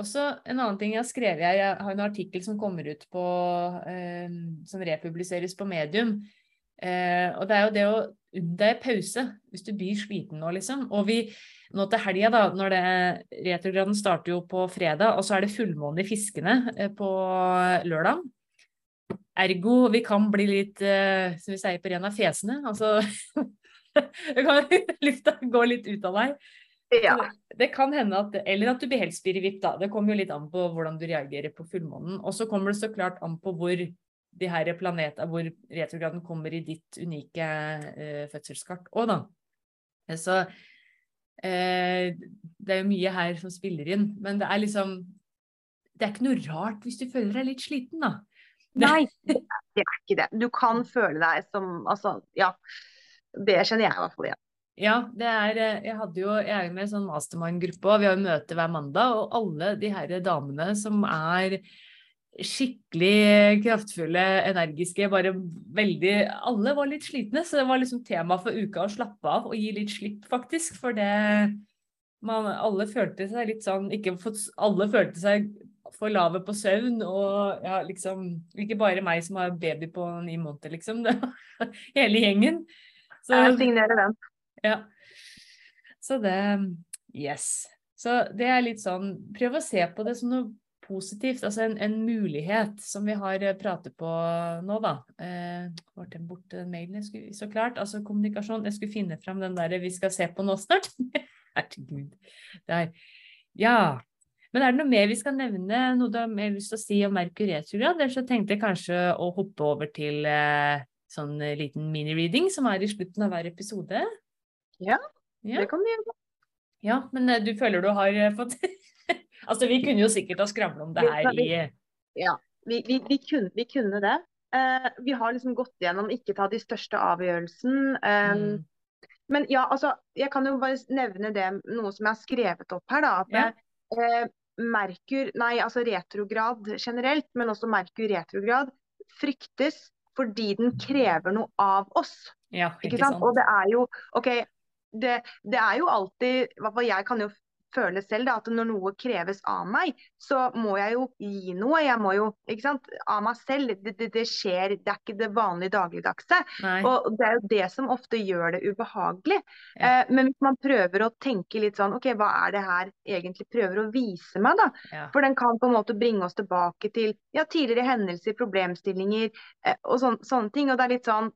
Og så en annen ting jeg har skrevet, jeg har en artikkel som kommer ut på eh, Som republiseres på Medium. Eh, og det er jo det å unne deg pause hvis du blir sliten nå, liksom. Og vi nå til helga, da, når det retrograden starter jo på fredag, og så er det fullmåne i Fiskene eh, på lørdag. Ergo vi kan bli litt, eh, som vi sier på ren av fesene. Altså lufta gå litt ut av deg. ja. Det kan hende at Eller at du blir helt spirrevipp, da. Det kommer jo litt an på hvordan du reagerer på fullmånen. Og så kommer det så klart an på hvor de her planetene, hvor retrograden kommer i ditt unike eh, fødselskart òg, da. Eh, Så eh, det er jo mye her som spiller inn. Men det er liksom Det er ikke noe rart hvis du føler deg litt sliten, da. Nei, det er, ikke det. Du kan føle deg som Altså, ja. Det kjenner jeg i hvert fall igjen. Ja, det er eh, Jeg hadde jo Jeg er jo med i en sånn mastermind-gruppe, og vi har jo møte hver mandag. Og alle de her damene som er skikkelig kraftfulle, energiske, bare veldig Alle var litt slitne, så det var liksom tema for uka å slappe av og gi litt slipp, faktisk. For det man, Alle følte seg litt sånn ikke for, Alle følte seg for lave på søvn, og ja, liksom Ikke bare meg som har baby på ni måneder, liksom. Det var hele gjengen. Så, Jeg signerer den. ja. Så det Yes. Så det er litt sånn Prøv å se på det som noe positivt, altså en, en mulighet som vi har eh, pratet på nå, da. Eh, var den borte, den mailen skulle Så klart, altså kommunikasjon. Jeg skulle finne fram den der vi skal se på nå snart. Herregud. Der. Ja. Men er det noe mer vi skal nevne? Noe du har mer lyst til å si om Merkur retrograd? Eller så tenkte jeg kanskje å hoppe over til eh, sånn eh, liten mini-reading som er i slutten av hver episode. Ja, Ja. Det kan du gjøre. Ja, men eh, du føler du har eh, fått Altså, vi kunne jo sikkert ha skravla om det her i Vi, vi, vi, kunne, vi kunne det. Uh, vi har liksom gått gjennom ikke ta de største avgjørelsen. Um, mm, Men ja, altså, jeg kan jo bare nevne det, noe som jeg har skrevet opp her. da, at Ja. uh, Merkur, nei, altså retrograd generelt, men også Merkur retrograd, fryktes fordi den krever noe av oss. Ja, Ikke sant? Og det er jo OK, det, det er jo alltid jeg kan jo føle selv, da, at når noe kreves av meg, så må jeg jo gi noe. Jeg må jo, ikke sant, av meg selv. Det, det, det skjer, det er ikke det vanlige dagligdagse. Nei. Og det er jo det som ofte gjør det ubehagelig. Ja. Eh, men hvis man prøver å tenke litt sånn OK, hva er det her egentlig prøver å vise meg, da? Ja. For den kan på en måte bringe oss tilbake til ja, tidligere hendelser, problemstillinger eh, og sån, sånne ting. Og det er litt sånn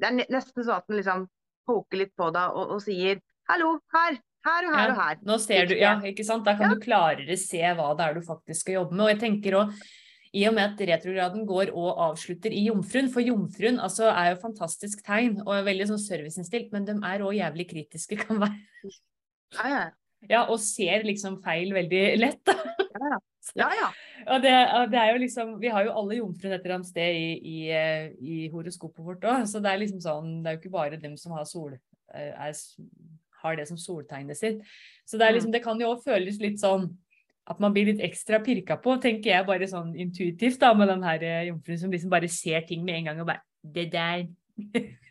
Det er nesten sånn at den liksom poker litt på deg og, og sier hallo, her, her og her Ja, og her. Nå ser du, ja, ikke sant? Da kan Ja. du klarere se hva det er du faktisk skal jobbe med. Og jeg tenker også, i og med at retrograden går og avslutter i jomfruen, for jomfruen altså, er jo fantastisk tegn og er veldig sånn serviceinnstilt, men de er òg jævlig kritiske, kan være. Ja, ja. Ja, og ser liksom feil veldig lett, da. ja, ja. ja, ja. Og det, det er jo liksom, Vi har jo alle jomfruene et eller annet sted i, i, eh, i horoskopet vårt òg, så det er liksom sånn, det er jo ikke bare dem som har sol, eh, er, har det som soltegnet sitt. Så det, liksom, det kan jo òg føles litt sånn at man blir litt ekstra pirka på, tenker jeg bare sånn intuitivt, da, med den her eh, jomfruen som liksom bare ser ting med en gang og bare Det der.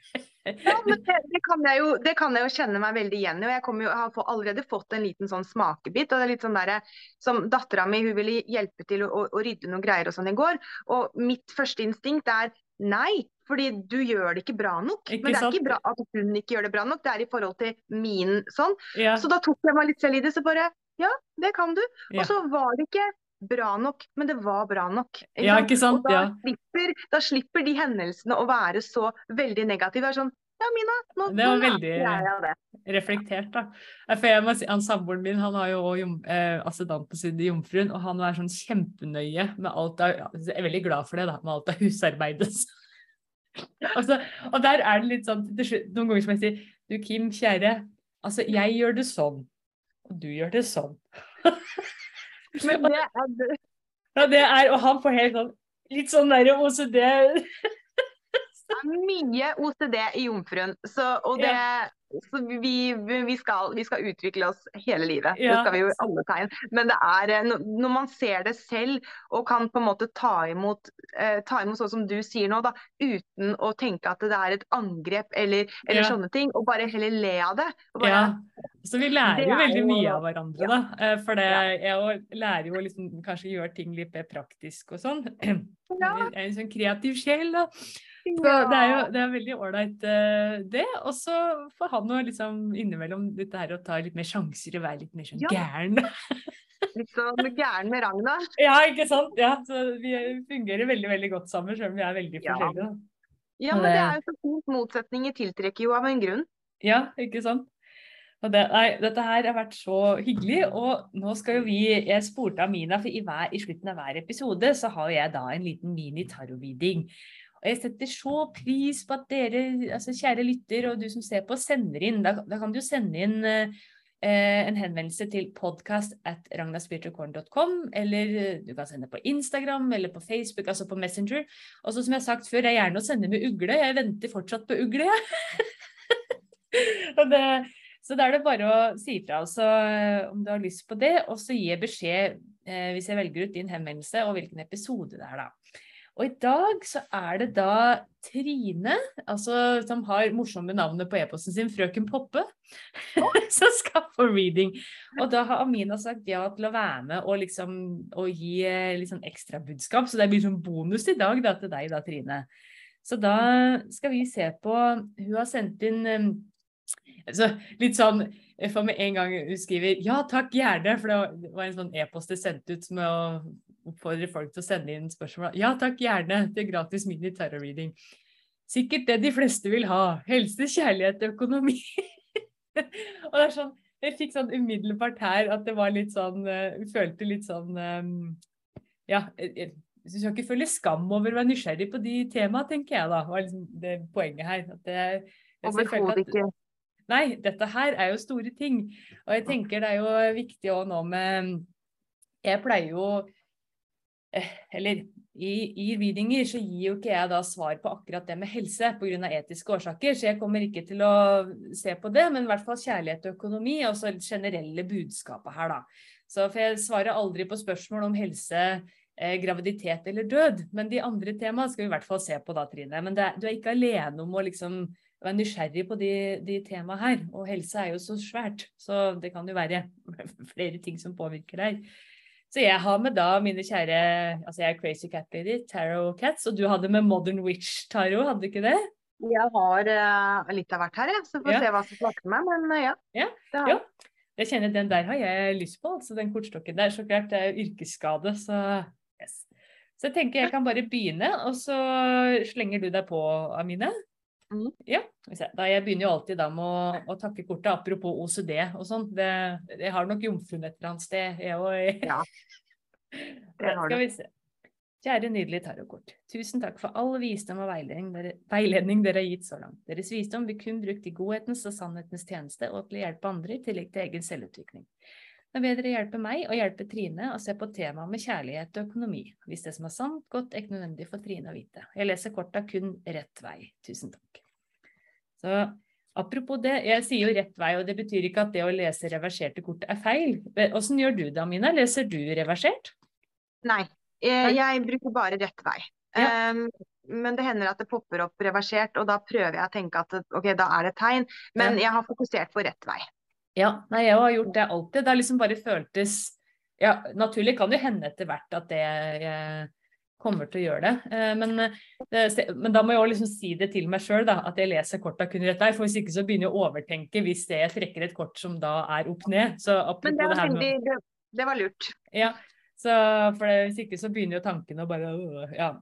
Ja, men det, det, kan jeg jo, det kan jeg jo kjenne meg veldig igjen i. og Jeg jo, har allerede fått en liten sånn smakebit. og det er litt sånn der, som Dattera mi hun ville hjelpe til å, å, å rydde noen greier og sånn i går. Og mitt første instinkt er nei, fordi du gjør det ikke bra nok. Ikke men det er sant? ikke bra at hun ikke gjør det bra nok, det er i forhold til min sånn. Ja, Så da tok jeg meg litt selv i det, så bare ja, det kan du. Ja. Og så var det ikke bra nok, men det var bra nok. Ikke Ja, ikke sant? Og da, Ja. slipper, da slipper de hendelsene å være så veldig negative. Det er sånn ja, Mina, nå, Det var veldig- reflektert, da. For jeg må si, han Samboeren min han har jo jom, eh, assedant på siden i Jomfruen, og han er sånn kjempenøye med alt av ja, Jeg er veldig glad for det, da, med alt av husarbeidet. Altså, og der er det litt sånn Noen ganger som jeg sier Du, Kim, kjære. Altså, jeg gjør det sånn, og du gjør det sånn. Men det er du. Ja, det er, og han får helt sånn Litt sånn derre OCD det er mye OCD i Jomfruen. Så, og det, så vi, vi, skal, vi skal utvikle oss hele livet. Det skal vi jo alle tegn. Men det er eh, når man ser det selv og kan på en måte ta imot, eh, ta imot sånn som du sier nå, da, uten å tenke at det er et angrep eller, eller Ja. sånne ting, og bare heller le av det. Bare, Ja, så vi lærer jo veldig mye av hverandre, ja. da. Eh, For det, Ja. jeg lærer jo liksom kanskje gjøre ting litt mer praktisk og sånn. Ja. Jeg er en sånn kreativ sjel, da. Så Ja. det er jo det er veldig ålreit, det. Og så får han jo liksom innimellom dette her å ta litt mer sjanser og være litt mer sånn Ja. gæren. Litt sånn gæren med Ragna. Ja, ikke sant? Ja, så vi fungerer veldig, veldig godt sammen, selv om vi er veldig forskjellige. da. Ja, men det er jo så fint. Motsetninger tiltrekker jo av en grunn. Ja, ikke sant? Det, nei, dette her har vært så hyggelig, og nå skal jo vi Jeg spurte Amina, for i, hver, i slutten av hver episode så har jeg da en liten mini-tarot-reading. Og jeg setter så pris på at dere, altså kjære lytter og du som ser på, sender inn. Da, da kan du jo sende inn eh, en henvendelse til podcast at ragnaspiritualcorn.com, eller eh, du kan sende på Instagram eller på Facebook, altså på Messenger. Og så som jeg har sagt før, jeg er gjerne å sende med ugle. Jeg venter fortsatt på ugle, jeg. Ja. så da er det bare å si fra altså, om du har lyst på det, og så gi beskjed eh, hvis jeg velger ut din henvendelse og hvilken episode det er da. Og i dag så er det da Trine, altså, som har morsomme navnet på e-posten sin, Frøken Poppe, som skal få reading. Og da har Amina sagt ja til å være med og, liksom, og gi eh, litt sånn ekstra budskap, så det blir sånn bonus i dag da, til deg da, Trine. Så da skal vi se på Hun har sendt inn altså, litt sånn For med en gang hun skriver 'ja takk, gjerne', for det var en sånn e-post jeg sendte ut med å oppfordre folk til å sende inn spørsmål. 'Ja takk, gjerne' til gratis mini tarot reading. Sikkert det de fleste vil ha. Helse, kjærlighet, økonomi. og det er sånn Jeg fikk sånn umiddelbart her at det var litt sånn uh, følte litt sånn um, Ja. jeg- jeg- Du skal ikke føle skam over å være nysgjerrig på de temaene, tenker jeg da. var liksom det poenget her. At det, Overhodet ikke. Nei, dette her er jo store ting. Og jeg tenker det er jo viktig òg nå med Jeg pleier jo eh, Eller i, i readinger så gir jo ikke jeg da svar på akkurat det med helse pga. etiske årsaker, så jeg kommer ikke til å se på det, men i hvert fall kjærlighet og økonomi, og så generelle budskapet her, da. Så for jeg svarer aldri på spørsmål om helse eh, graviditet eller død. Men de andre temaene skal vi i hvert fall se på da, Trine. Men er, du er ikke alene om å liksom være nysgjerrig på de, de temaene her. Og helse er jo så svært, så det kan jo være flere ting som påvirker deg. Så jeg har med da mine kjære Altså jeg er Crazy Cat Lady, Tarot Cats, og du hadde med Modern Witch Tarot, hadde du ikke det? Jeg har uh, litt av hvert her, jeg. Så får vi ja. se hva som snakker meg. Men uh, ja. ja. Det har. Ja. Jeg kjenner den der har jeg lyst på, altså den kortstokken der. Så klart det er yrkesskade, så yes. Så jeg tenker jeg kan bare begynne, og så slenger du deg på, Amine. Mm. Ja, da Jeg begynner jo alltid da med å, å takke kortet, apropos OCD og sånn. Jeg har nok jomfruen et eller annet sted, jeg òg. Ja. Det har du. Kjære nydelige tarotkort. Tusen takk for all visdom og veiledning dere, veiledning dere, har gitt så langt. Deres visdom blir kun brukt i godhetens og sannhetens tjeneste og til å hjelpe andre i tillegg til egen selvutvikling. Nå vil dere hjelpe meg og hjelpe Trine å se på temaet med kjærlighet og økonomi. Hvis det som er sant, godt, er ikke nødvendig for Trine å vite. Jeg leser korta kun rett vei. Tusen takk. Så apropos det, jeg sier jo rett vei, og det betyr ikke at det å lese reverserte kort er feil. Åssen gjør du det, Amina? Leser du reversert? Nei, Eh, jeg bruker bare rett vei. Ja. Um, men det hender at det popper opp reversert, og da prøver jeg å tenke at ok, da er det tegn. Men jeg har fokusert på rett vei. Ja, nei, jeg har gjort det alltid. Det har liksom bare føltes Ja, naturlig kan det hende etter hvert at det jeg kommer til å gjøre det. Eh, men, men da må jeg også liksom si det til meg sjøl, at jeg leser korta kun rett vei. For hvis ikke så begynner jeg å overtenke hvis jeg trekker et kort som da er opp ned. Så men det var, det, det var lurt. Ja, så, for det, Hvis ikke så begynner jo tankene å bare øh, Ja.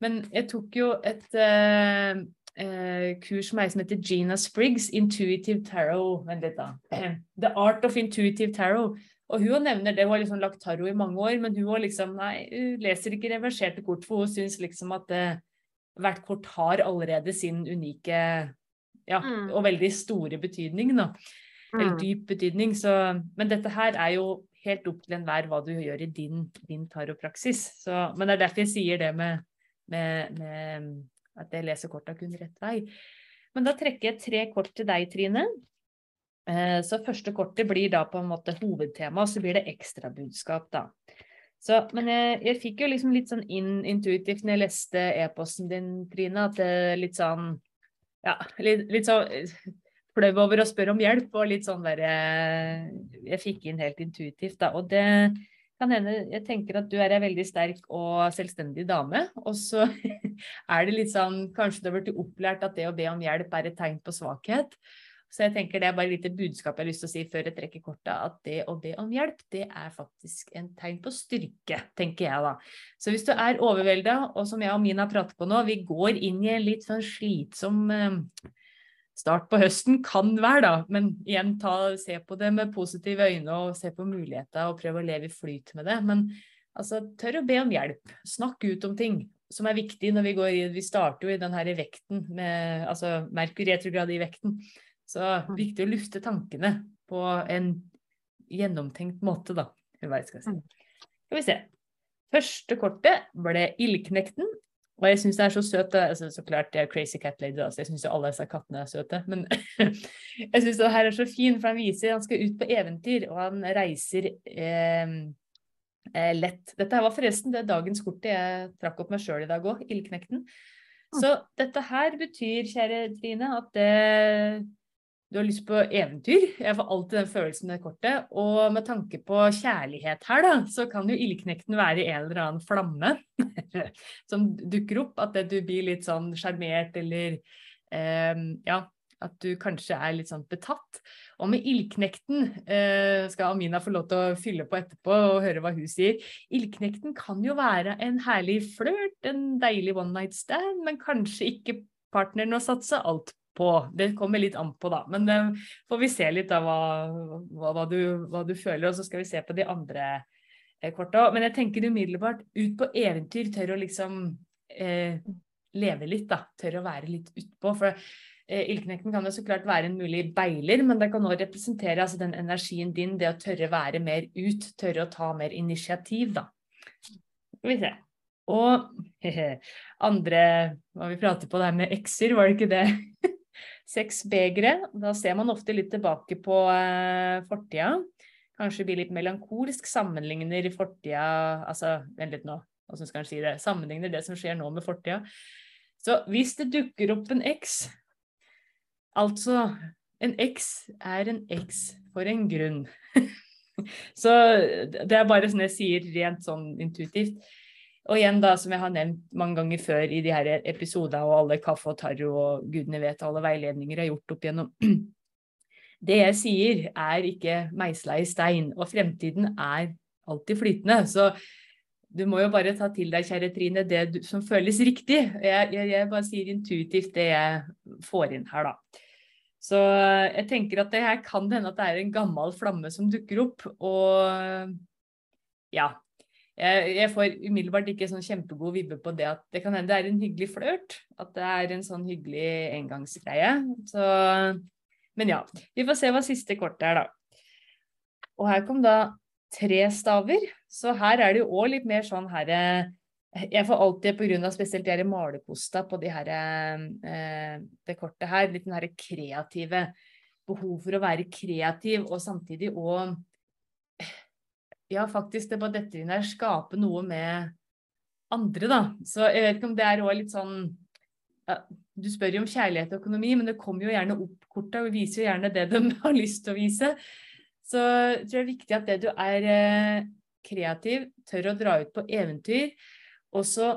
Men jeg tok jo et uh, uh, kurs med ei som heter Gina Spriggs, Intuitive Tarot. Vent litt, da. The Art of Intuitive Tarot. Og hun nevner det, hun har liksom lagt tarro i mange år, men hun, liksom, nei, hun leser ikke reverserte kort, for hun syns liksom at uh, hvert kort har allerede sin unike ja, mm. og veldig store betydning. da. Eller mm. dyp betydning. Så, men dette her er jo helt opp til enhver hva du gjør i din, din taropraksis. Så, men det er derfor jeg sier det med, med, med at jeg leser korta kun rett vei. Men da trekker jeg tre kort til deg, Trine. Eh, så første kortet blir da på en måte hovedtema, og så blir det ekstrabudskap, da. Så, men jeg, jeg, fikk jo liksom litt sånn in, intuitivt når jeg leste e-posten din, Trine, at det er litt sånn Ja, litt, litt sånn flau over å spørre om hjelp, og litt sånn derre eh, Jeg fikk inn helt intuitivt, da. Og det kan hende Jeg tenker at du er ei veldig sterk og selvstendig dame, og så er det litt sånn Kanskje du har blitt opplært at det å be om hjelp er et tegn på svakhet. Så jeg tenker det er bare et lite budskap jeg har lyst til å si før jeg trekker kortet, at det å be om hjelp, det er faktisk en tegn på styrke, tenker jeg da. Så hvis du er overvelda, og som jeg og Mina prater på nå, vi går inn i en litt sånn slitsom eh, start på høsten kan være, da. Men igjen, ta, se på det med positive øyne og se på muligheter og prøve å leve i flyt med det. Men altså, tør å be om hjelp. Snakk ut om ting som er viktig når vi går i Vi starter jo i den her vekten med altså Merkur retrograd i vekten. Så mm. viktig å lufte tankene på en gjennomtenkt måte, da. Jeg skal si. Mm. Skal vi se. Første kortet ble Ildknekten. Og jeg syns det er så søt. Altså, så klart det er Crazy Cat Lady, altså, jeg syns jo alle disse kattene er søte. Men jeg syns det her er så fin, for han viser han skal ut på eventyr, og han reiser eh, eh, lett. Dette var forresten det dagens kortet jeg trakk opp meg sjøl i dag òg, Ildknekten. Så dette her betyr, kjære Trine, at det du har lyst på eventyr. Jeg får alltid den følelsen med det kortet. Og med tanke på kjærlighet her, da, så kan jo ildknekten være en eller annen flamme som dukker opp. At du blir litt sånn sjarmert, eller eh, ja, at du kanskje er litt sånn betatt. Og med ildknekten eh, skal Amina få lov til å fylle på etterpå og høre hva hun sier. Ildknekten kan jo være en herlig flørt, en deilig one night stand, men kanskje ikke partneren å satse alt på. Det kommer litt an på, da. Men det eh, får vi se litt av hva, hva, hva, du, hva, du, føler, og så skal vi se på de andre eh, korta. Men jeg tenker umiddelbart ut på eventyr, tør å liksom eh, leve litt, da. Tør å være litt utpå. For eh, ildknekten kan jo så klart være en mulig beiler, men det kan òg representere altså, den energien din, det å tørre være mer ut, tørre å ta mer initiativ, da. Skal vi se. Og andre Hva vi prater på det her med ekser, var det ikke det? Seks begre. Da ser man ofte litt tilbake på eh, fortida. Kanskje blir litt melankolsk, sammenligner fortida Altså, vent litt nå. åssen skal en si det? Sammenligner det som skjer nå med fortida. Så hvis det dukker opp en X Altså, en X er en X for en grunn. så det er bare sånn jeg sier rent sånn intuitivt. Og igjen, da, som jeg har nevnt mange ganger før i de her episodene og alle kaffe og taro og gudene vet alle veiledninger jeg har gjort opp igjennom Det jeg sier, er ikke meisla i stein, og fremtiden er alltid flytende. Så du må jo bare ta til deg, kjære Trine, det du, som føles riktig. Jeg, jeg, jeg, bare sier intuitivt det jeg får inn her, da. Så jeg tenker at det her kan hende at det er en gammel flamme som dukker opp, og ja. Jeg, jeg får umiddelbart ikke sånn kjempegod vibbe på det at det kan hende det er en hyggelig flørt. At det er en sånn hyggelig engangsgreie. Så men ja, vi får se hva siste kortet er, da. Og her kom da tre staver, så her er det jo òg litt mer sånn herre jeg får alltid, pga. spesielt de malerkosta på de her, eh, det kortet her, litt den her kreative behov for å være kreativ, og samtidig òg Ja, faktisk, det bare dette inn her skape noe med andre, da. Så jeg vet ikke om det er òg litt sånn ja, Du spør jo om kjærlighet og økonomi, men det kommer jo gjerne opp korta og viser jo gjerne det de har lyst til å vise. Så jeg tror det er viktig at det du er eh, kreativ, tør å dra ut på eventyr. Også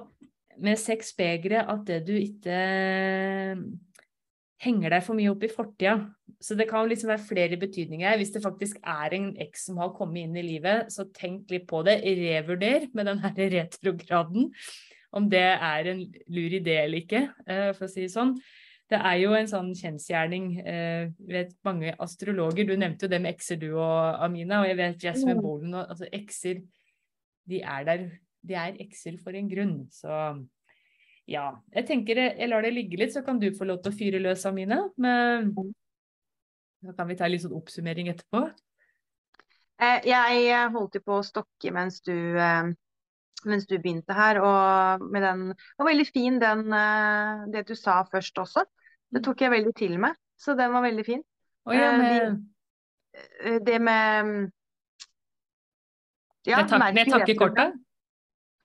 med seks begre at det du ikke henger deg for mye opp i fortida. Så det kan liksom være flere betydninger. Hvis det faktisk er en eks som har kommet inn i livet, så tenk litt på det. Revurder med den her retrograden om det er en lur idé eller ikke, eh, for å si det sånn. Det er jo en sånn kjensgjerning. Eh, vet mange astrologer, du nevnte jo det med ekser du og Amina, og jeg vet Jasmine mm. Bolen og altså ekser De er der, de er ekser for en grunn. Så ja. Jeg tenker jeg lar det ligge litt, så kan du få lov til å fyre løs, Amine. Men da kan vi ta en litt sånn oppsummering etterpå. Eh, jeg holdt jo på å stokke mens du mens du begynte her. Og med den Det var veldig fin den, eh, det du sa først også. Det tok jeg veldig til meg, så den var veldig fin. Oh, ja, men... Det med ja, med, takkekorta?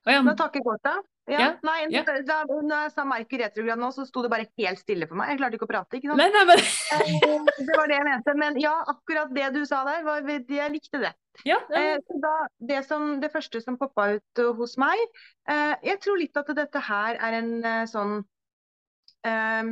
Oh, ja. Med takkekortet? Ja, ja, nei, ja. Da, når jeg sa Merkur retrograd nå, så sto det bare helt stille for meg. Jeg klarte ikke å prate. ikke sant? Nei, nei, men... Eh, det var det jeg mente. Men ja, akkurat det du sa der, var, jeg likte det. Ja, ja. Eh, da, det, som, det, første som poppa ut uh, hos meg eh, Jeg tror litt at dette her er en sånn um,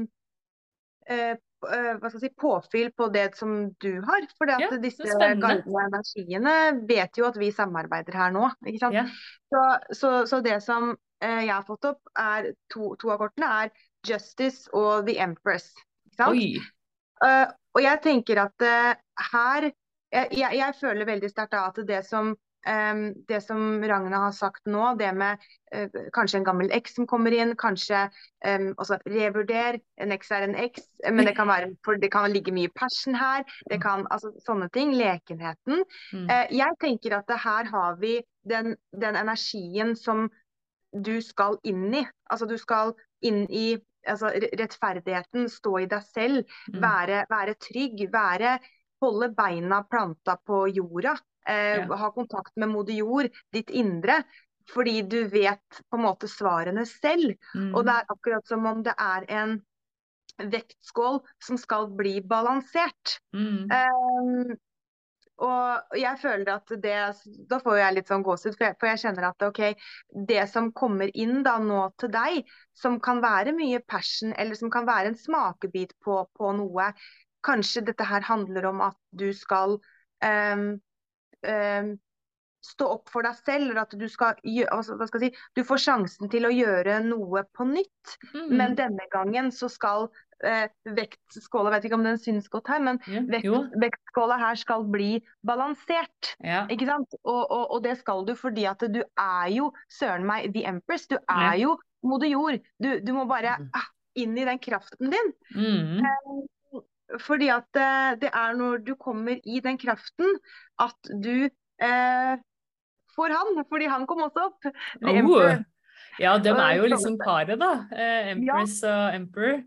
jeg si, påfyll på det som du har. For ja, disse guidene energiene vet jo at vi samarbeider her nå. Ja. Så, så, så, det som eh, jeg har fått opp, er to, to, av kortene er Justice og The Empress. Uh, og jeg tenker at her jeg, jeg, føler veldig sterkt at det som, det som Ragna har sagt nå, det med uh, kanskje en gammel eks som kommer inn, kanskje um, også revurder, en eks er en eks, men det kan, være, det kan ligge mye passion her. det kan, altså Sånne ting. Lekenheten. Mm. jeg tenker at her har vi den, den energien som du skal inn i. Altså du skal inn i altså, rettferdigheten, stå i deg selv, mm. være, være, trygg. Være, holde beina planta på jorda. Eh, ja. Ha kontakt med moder jord, ditt indre. Fordi du vet på en måte svarene selv. Mm. Og det er akkurat som om det er en vektskål som skal bli balansert. Mm. Um, og jeg føler at det Da får jeg litt sånn gåsehud, for jeg kjenner at ok, det som kommer inn da nå til deg, som kan være mye passion, eller som kan være en smakebit på, på noe Kanskje dette her handler om at du skal um, um, stå opp for deg selv, eller at du skal altså, skal si, Du får sjansen til å gjøre noe på nytt, mm. men denne gangen så skal eh, vektskåla vet ikke om den syns godt her, men ja, vekt, vektskåla her skal bli balansert. Ja. ikke sant? Og, og, og, det skal du fordi at du er jo søren meg the empress. Du er ja. jo moder jord. Du, du, må bare mm. ah, inn i den kraften din. Mm. Eh, fordi at eh, det er når du kommer i den kraften at du eh, får han. Fordi han kom også opp. Oh. Ja, de er jo liksom paret, da. Eh, Empress og Emperor.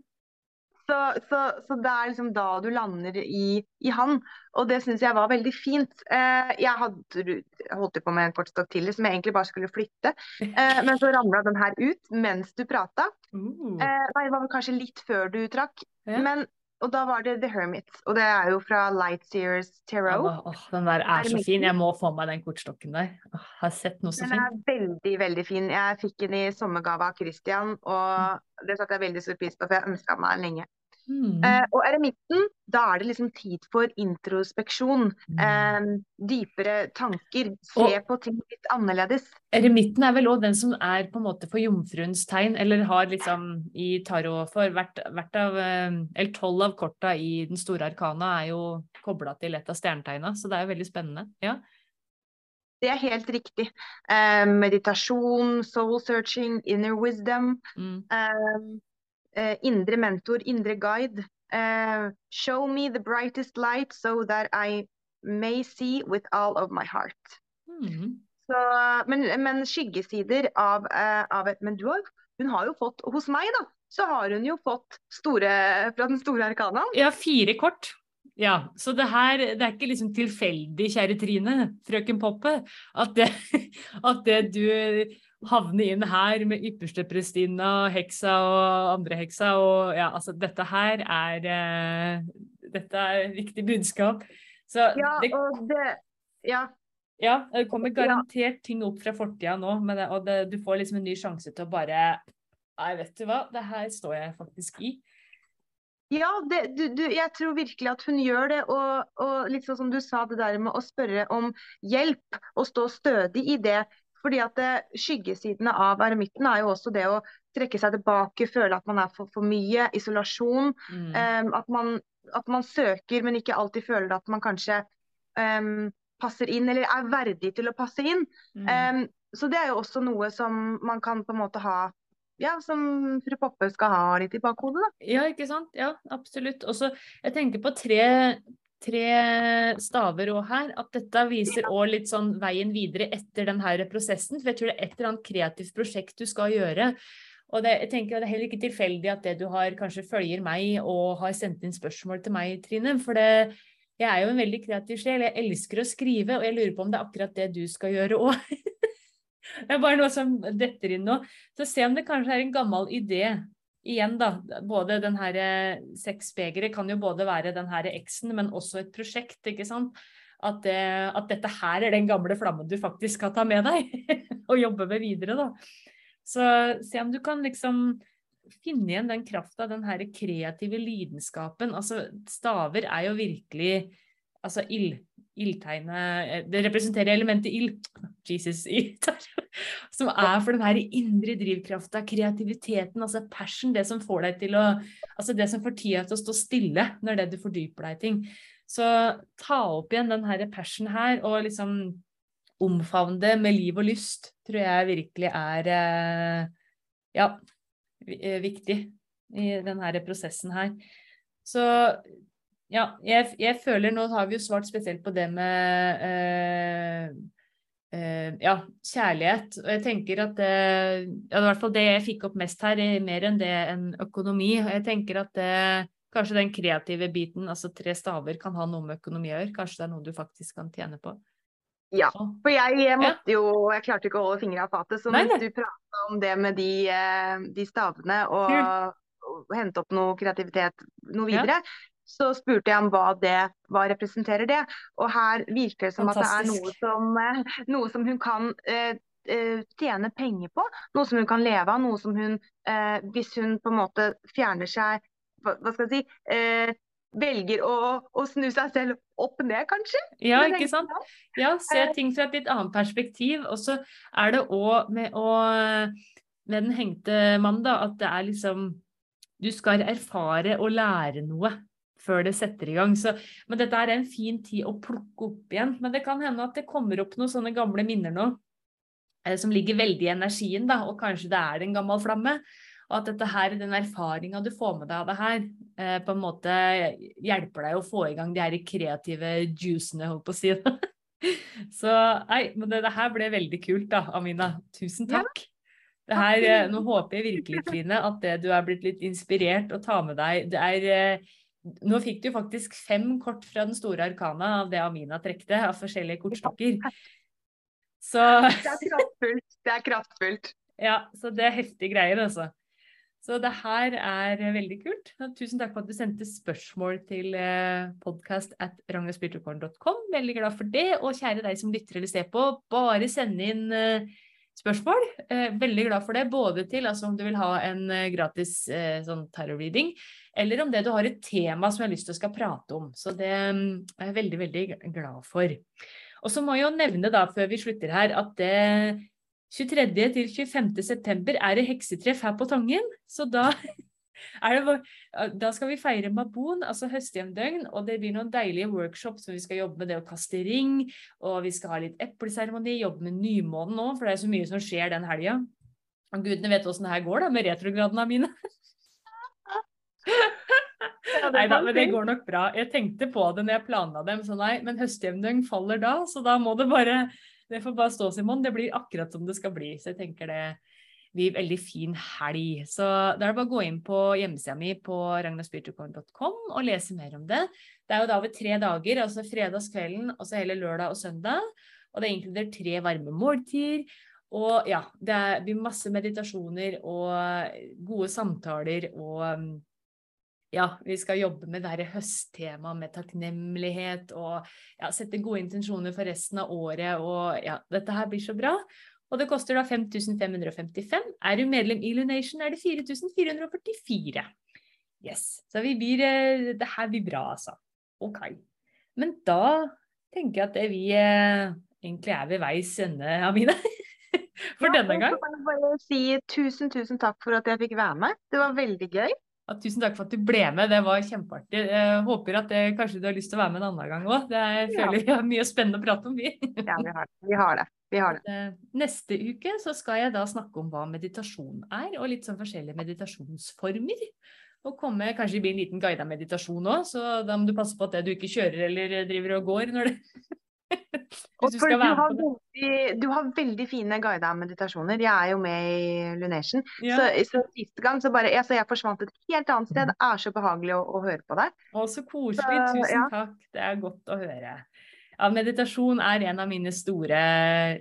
Så, så, så, det er liksom da du lander i, i han, og det syns jeg var veldig fint. Eh, jeg hadde holdt på med en kortstokk til som jeg egentlig bare skulle flytte, eh, men så ramla den her ut mens du prata. Uh. Eh, nei, det var vel kanskje litt før du trakk. Ja. Men og da var det The Hermit, og det er jo fra Lightseers Tarot. Den der er så fin. Jeg må få meg den kortstokken der. Jeg har sett noe så fint. Den er veldig, veldig fin. Jeg fikk den i sommergave av Christian, og det satte jeg veldig stor pris på, for jeg ønska meg den lenge. Mm. Eh, og eremitten, da er det liksom tid for introspeksjon. Mm. Eh, dypere tanker. Se og, på ting litt annerledes. Eremitten er vel òg den som er på en måte for jomfruens tegn, eller har liksom i tarot for hvert, hvert av eh, Eller tolv av korta i den store arkana er jo kobla til et av stjernetegna, så det er jo veldig spennende. Ja. Det er helt riktig. Eh, meditasjon, soul searching, inner wisdom. Mm. Eh, indre mentor, indre guide. Eh, show me the brightest light so that I may see with all of my heart. Mm. Så, men, men, skyggesider av, eh, av, et Men har, hun har jo fått Hos meg, da, så har hun jo fått store fra den store arkanaen. Ja, fire kort. Ja, så det her det er ikke liksom tilfeldig, kjære Trine, frøken Poppe, at det, at det du havne inn her med ypperste prestinna, heksa og andre heksa. Og ja, altså dette her er uh, Dette er viktig budskap. Så ja, det, og det Ja. Ja, det kommer garantert ting opp fra fortida nå, det, og det, du får liksom en ny sjanse til å bare Nei, vet du hva, det her står jeg faktisk i. Ja, det, du, du, jeg tror virkelig at hun gjør det. Og, og litt sånn som du sa, det der med å spørre om hjelp og stå stødig i det. Fordi at det, Skyggesidene av eremitten er jo også det å trekke seg tilbake, føle at man er for, for mye, isolasjon. Mm. Um, at, man, at, man, søker, men ikke alltid føler at man kanskje um, passer inn, eller er verdig til å passe inn. Mm. Um, så det er jo også noe som man kan på en måte ha ja, som fru Poppe skal ha litt i bakhodet, da. Ja, ikke sant. Ja, absolutt. Og så, jeg tenker på tre tre staver òg her, at dette viser òg litt sånn veien videre etter denne prosessen. For jeg tror det er et eller annet kreativt prosjekt du skal gjøre. Og det, jeg tenker det er heller ikke tilfeldig at det du har kanskje følger meg og har sendt inn spørsmål til meg, Trine. For det, jeg er jo en veldig kreativ sjel. Jeg elsker å skrive, og jeg lurer på om det er akkurat det du skal gjøre òg. det er bare noe som detter inn nå. Så se om det kanskje er en gammel idé igjen, da. Både den her eh, sexbegeret kan jo både være den her eksen, men også et prosjekt, ikke sant. At, at, dette her er den gamle flammen du faktisk skal ta med deg og jobbe med videre, da. Så se om du kan liksom finne igjen den krafta, den her kreative lidenskapen. Altså, staver er jo virkelig altså ild, ildtegnet eh, Det representerer elementet ild. Jesus, som er for den her indre drivkrafta, kreativiteten, altså passion, det som får deg til å Altså det som får tida til å stå stille når det du fordyper deg i ting. Så ta opp igjen den her passion her, og liksom omfavne det med liv og lyst, tror jeg virkelig er eh, ja, eh, viktig i denne prosessen her. Så ja, jeg, jeg, føler Nå har vi jo svart spesielt på det med eh, ja, kjærlighet. Og jeg tenker at det, ja, i hvert fall det jeg fikk opp mest her, er mer enn det enn økonomi. Og jeg tenker at det, kanskje den kreative biten, altså tre staver, kan ha noe med økonomi å gjøre. Kanskje det er noe du faktisk kan tjene på. Ja, for jeg, jeg måtte jo Jeg klarte ikke å holde fingra av fatet. Så hvis du prata om det med de, eh, de stavene og, og hente opp noe kreativitet noe videre, ja så spurte jeg om hva det hva representerer det. Og her virker det som Fantastisk. at det er noe som, eh, noe som hun kan eh, eh, tjene penger på. Noe som hun kan leve av. Noe som hun, eh, hvis hun på en måte fjerner seg Hva, hva skal jeg si? Eh, velger å, å, snu seg selv opp ned, kanskje? Ja, ikke sant. Ja, se eh. ting fra et litt annet perspektiv. Og så er det òg med, med den hengte mannen, da, at det er liksom Du skal erfare og lære noe før det setter i gang. Så, men dette er en fin tid å plukke opp igjen. Men det kan hende at det kommer opp noen sånne gamle minner nå eh, som ligger veldig i energien, da, og kanskje det er en gammel flamme. Og at dette her, den erfaringa du får med deg av det her, eh, på en måte hjelper deg å få i gang de her kreative juicene, holdt på å si. Så nei, men det, det, her ble veldig kult da, Amina. Tusen takk. Ja. Her, eh, nå håper jeg virkelig, Trine, at det du er blitt litt inspirert og tar med deg det er, eh, Nå fikk du faktisk fem kort fra den store arkana av det Amina trekte, av forskjellige kortstokker. Så Det er kraftfullt. Det er kraftfullt. Ja, så det er heftige greier, altså. Så det her er veldig kult. Tusen takk for at du sendte spørsmål til eh, podcast at ragnaspiritualcorn.com. Veldig glad for det. Og kjære deg som lytter eller ser på, bare send inn spørsmål. Eh, veldig glad for det, både til altså, om du vil ha en eh, gratis eh, sånn tarot-reading, eller om det du har et tema som jeg har lyst til å skal prate om. Så det mm, er jeg veldig, veldig glad for. Og så må jeg jo nevne da, før vi slutter her, at det 23. til 25. september er det heksetreff her på Tangen. Så da det, da skal vi feire Mabon, altså høsthjemdøgn, og det blir noen deilige workshops hvor vi skal jobbe med det å kaste ring, og vi skal ha litt epleseremoni, jobbe med nymånen nå, for det er så mye som skjer den helga. Og gudene vet åssen det her går da, med retrogradene mine. Ja, nei da, men det går nok bra. Jeg tenkte på det når jeg planla dem, så nei, men høsthjemdøgn faller da, så da må det bare Det får bare stå, Simon. Det blir akkurat som det skal bli. Så jeg tenker det blir veldig fin helg. Så da er det bare å gå inn på hjemmesida mi på ragnarspiritualcorn.com og lese mer om det. Det er jo da over tre dager, altså fredagskvelden og så hele lørdag og søndag. Og det inkluderer tre varme måltider. Og ja, det blir masse meditasjoner og gode samtaler og ja, vi skal jobbe med det høsttemaet med takknemlighet og ja, sette gode intensjoner for resten av året. Og ja, dette her blir så bra. Og det koster da 5555. Er du medlem i Lunation, er det 4444. Yes. Så vi blir, eh, det her blir bra, altså. OK. Men da tenker jeg at det vi eh, egentlig er ved veis ende, Amine. For ja, denne gang. Jeg bare si tusen, tusen takk for at jeg fikk være med. Det var veldig gøy. Ja, tusen takk for at du ble med, det var kjempeartig. Jeg håper at det, kanskje du har lyst til å være med en annen gang òg. Jeg føler ja. vi har mye spennende å prate om, vi. ja, vi har, vi har det. Vi har det. Eh, neste uke så skal jeg da snakke om hva meditasjon er, og litt sånn forskjellige meditasjonsformer. Og komme, Kanskje det blir en liten guida meditasjon òg, så da må du passe på at det du ikke kjører eller driver og går når det du på det. Veldig, du har veldig fine guida meditasjoner. Jeg er jo med i Lunation. Ja. Så, så siste gang så bare jeg, jeg forsvant et helt annet sted. Det er så behagelig å, å høre på deg. Å, så koselig. Tusen ja. takk. Det er godt å høre. Ja, meditasjon er en av mine store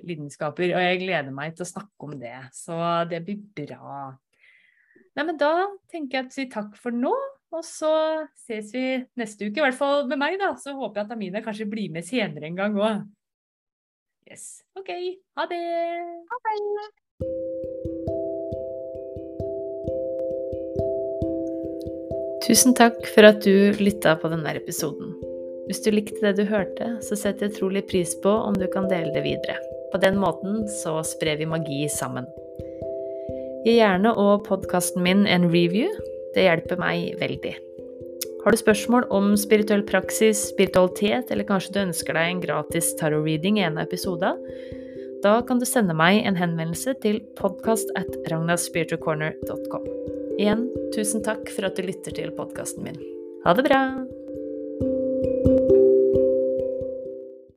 lidenskaper, og jeg gleder meg til å snakke om det. Så det blir bra. Nei, men da tenker jeg å si takk for nå, og så ses vi neste uke. I hvert fall med meg, da. Så håper jeg at Amine kanskje blir med senere en gang òg. Yes. OK. Ha det. Ha det. Tusen takk for at du lytta på denne episoden. Hvis du likte det du hørte, så setter jeg trolig pris på om du kan dele det videre. På den måten så sprer vi magi sammen. Gi gjerne og podkasten min en review. Det hjelper meg veldig. Har du spørsmål om spirituell praksis, spiritualitet, eller kanskje du ønsker deg en gratis tarot-reading i en av episodene, da kan du sende meg en henvendelse til podkast at ragnaspiritualcorner.com. Igjen, tusen takk for at du lytter til podkasten min. Ha det bra!